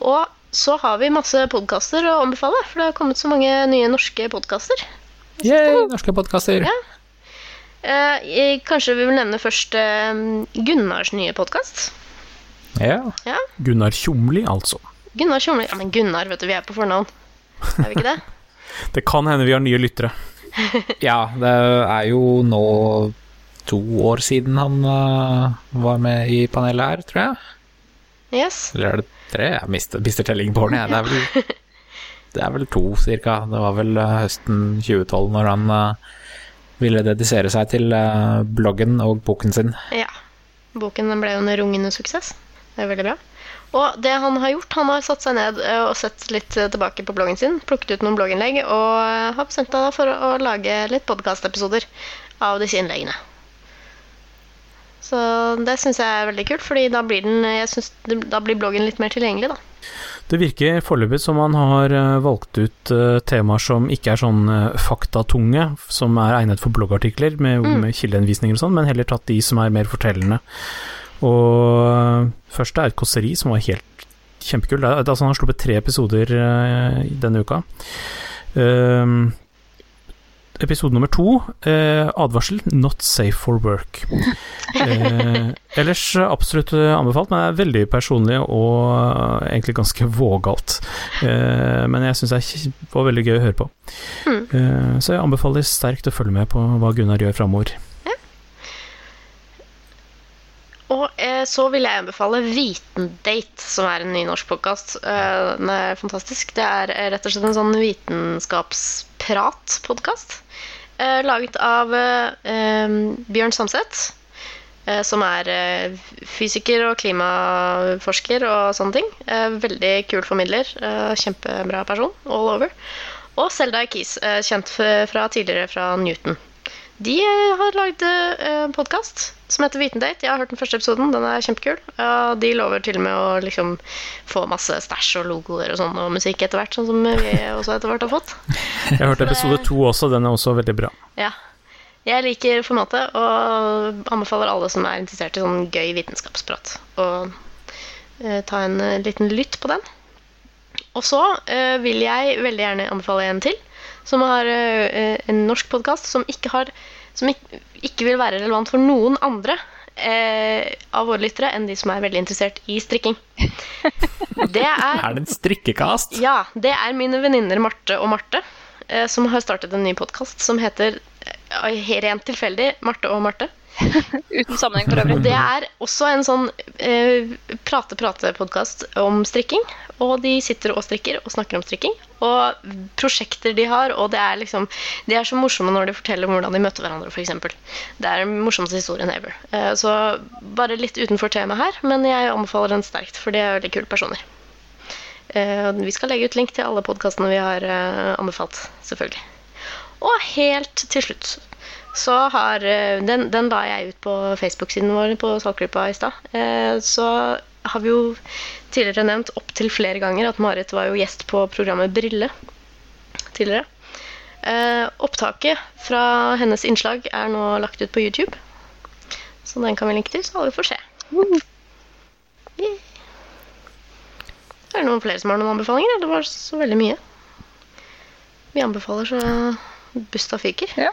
Og så har vi masse podkaster å anbefale, for det har kommet så mange nye norske podkaster. Yay, norske podkaster. Ja. Eh, kanskje vi vil nevne først eh, Gunnars nye podkast. Ja. Ja. Gunnar Tjomli, altså. Gunnar Tjomli. Ja, men Gunnar, vet du, vi er på fornavn. Er vi ikke det? Det kan hende vi har nye lyttere. ja, det er jo nå to år siden han uh, var med i panelet her, tror jeg. Yes. Eller er det tre? Jeg mister, mister tellingen på årene, jeg. Det er vel, det er vel to, cirka. Det var vel uh, høsten 2012 når han uh, ville dedisere seg til bloggen og boken sin. Ja. Boken ble jo en rungende suksess. Det er veldig bra. Og det han har gjort, han har satt seg ned og sett litt tilbake på bloggen sin, plukket ut noen blogginnlegg og har bestemt seg for å lage litt podkastepisoder av disse innleggene. Så det syns jeg er veldig kult, fordi da da blir bloggen litt mer tilgjengelig, da. Det virker foreløpig som han har eh, valgt ut uh, temaer som ikke er sånn uh, faktatunge, som er egnet for bloggartikler med, mm. med kildeinnvisninger og sånn, men heller tatt de som er mer fortellende. Og første er et kåseri som var helt kjempekult. Altså, han har sluppet tre episoder denne uka. Uh, episode nummer to, eh, advarsel 'Not safe for work'. Eh, ellers absolutt anbefalt, men det er veldig personlig og egentlig ganske vågalt. Eh, men jeg syns det var veldig gøy å høre på. Mm. så jeg anbefaler sterkt å følge med på hva Gunnar gjør framover. Ja. Og eh, så vil jeg anbefale Vitendate, som er en ny norsk podkast. Eh, den er fantastisk. Det er rett og slett en sånn vitenskapsprat-podkast. Eh, laget av eh, Bjørn Samset, eh, som er fysiker og klimaforsker og sånne ting. veldig kul formidler. kjempebra person all over. Og Selda Ekiz, kjent fra tidligere fra Newton. De har lagd en podkast som heter Vitendate. Jeg har hørt den første episoden. Den er kjempekul. de lover til og med å liksom få masse stæsj og logoer og sånn og musikk etter hvert, sånn som vi også etter hvert har fått. Jeg har hørt episode to også. Den er også veldig bra. Ja. Jeg liker formatet og anbefaler alle som er interessert i sånn gøy vitenskapsprat, å uh, ta en liten lytt på den. Og så vil jeg veldig gjerne anbefale en til, som har en norsk podkast som ikke har som ikke, ikke vil være relevant for noen andre eh, av våre lyttere enn de som er veldig interessert i strikking. Det er, er det en strikkekast? Ja. Det er mine venninner Marte og Marte eh, som har startet en ny podkast som heter eh, rent tilfeldig Marte og Marte. Uten sammenheng for øvrig. Det er også en sånn eh, prate-prate-podkast om strikking. Og de sitter og strikker og snakker om strikking. Og prosjekter de har. Og det er liksom De er så morsomme når de forteller om hvordan de møtte hverandre, f.eks. Det er den morsomste historien ever. Eh, så bare litt utenfor temaet her, men jeg anbefaler den sterkt, for de er veldig kule personer. Eh, vi skal legge ut link til alle podkastene vi har eh, anbefalt, selvfølgelig. Og helt til slutt så har eh, Den, den la jeg ut på Facebook-siden vår på Saltgruppa i stad. Eh, så har vi jo tidligere nevnt opptil flere ganger at Marit var jo gjest på programmet Brille tidligere. Eh, opptaket fra hennes innslag er nå lagt ut på YouTube. Så den kan vi linke til, så alle får se. Yeah. Er det noen flere som har noen anbefalinger? Det var så veldig mye. Vi anbefaler så busta fyker. Ja.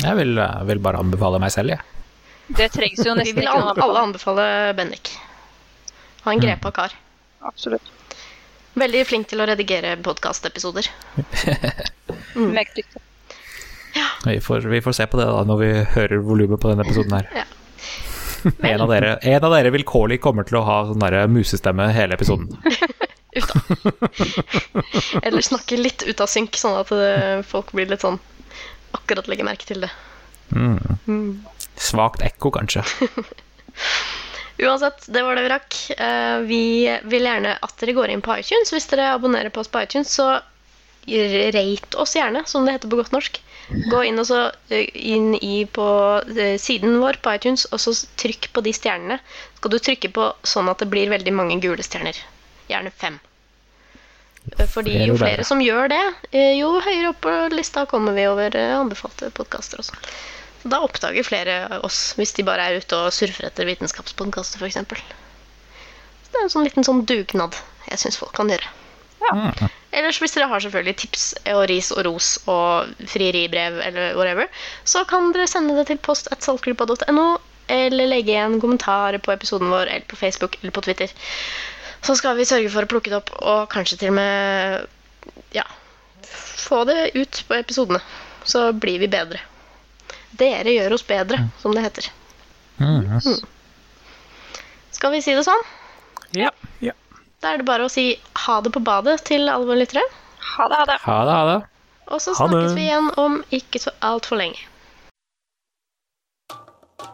Jeg vil, vil, bare anbefale meg selv, jeg. Ja. Det trengs jo nesten Vi vil alle anbefale Bendik. Ha en mm. grepa kar. Absolutt. Veldig flink til å redigere podkastepisoder. mm. Ja. Vi, får, vi, får, se på det da når vi hører volumet på denne episoden her. Ja. en, av dere, en av dere vilkårlig kommer til å ha sånn musestemme hele episoden. Eller snakke litt ut av synk, sånn at folk blir litt sånn akkurat legge merke til det. Mm. Mm. Svakt ekko, kanskje. Uansett, det var det vi rakk. Uh, vi vil gjerne at dere går inn på iTunes. Hvis dere abonnerer på oss på iTunes, så rate oss gjerne, som det heter på godt norsk. Gå inn, så, uh, inn i på uh, siden vår på iTunes, og så trykk på de stjernene. Skal du trykke på sånn at det blir veldig mange gule stjerner. Gjerne fem. Eh, Fordi Flere jo flere som gjør det, eh, jo høyere opp på lista kommer vi over eh, anbefalte podkaster også. Så Da oppdager flere oss, hvis de bare er ute og surfer etter vitenskapspodkaster, f.eks. Det er en sånn liten sånn dugnad jeg syns folk kan gjøre. Ja. Ellers hvis dere har selvfølgelig tips og ris og ros og frieribrev eller whatever, så kan dere sende det til post at saltgruppa.no, eller legge igjen kommentarer på episoden vår eller på Facebook eller på Twitter. Så skal vi sørge for å plukke det opp og kanskje til og med ja, få det ut på episodene. Så blir vi bedre. Dere gjør oss bedre, som det heter. Mm. Skal vi si det sånn? Ja. Ja. Da er det bare å si ha det på badet til alle våre lyttere. Ha det, ha det. Ha det, ha det. Og så Ha det. snakkes vi igjen om ikke så altfor lenge.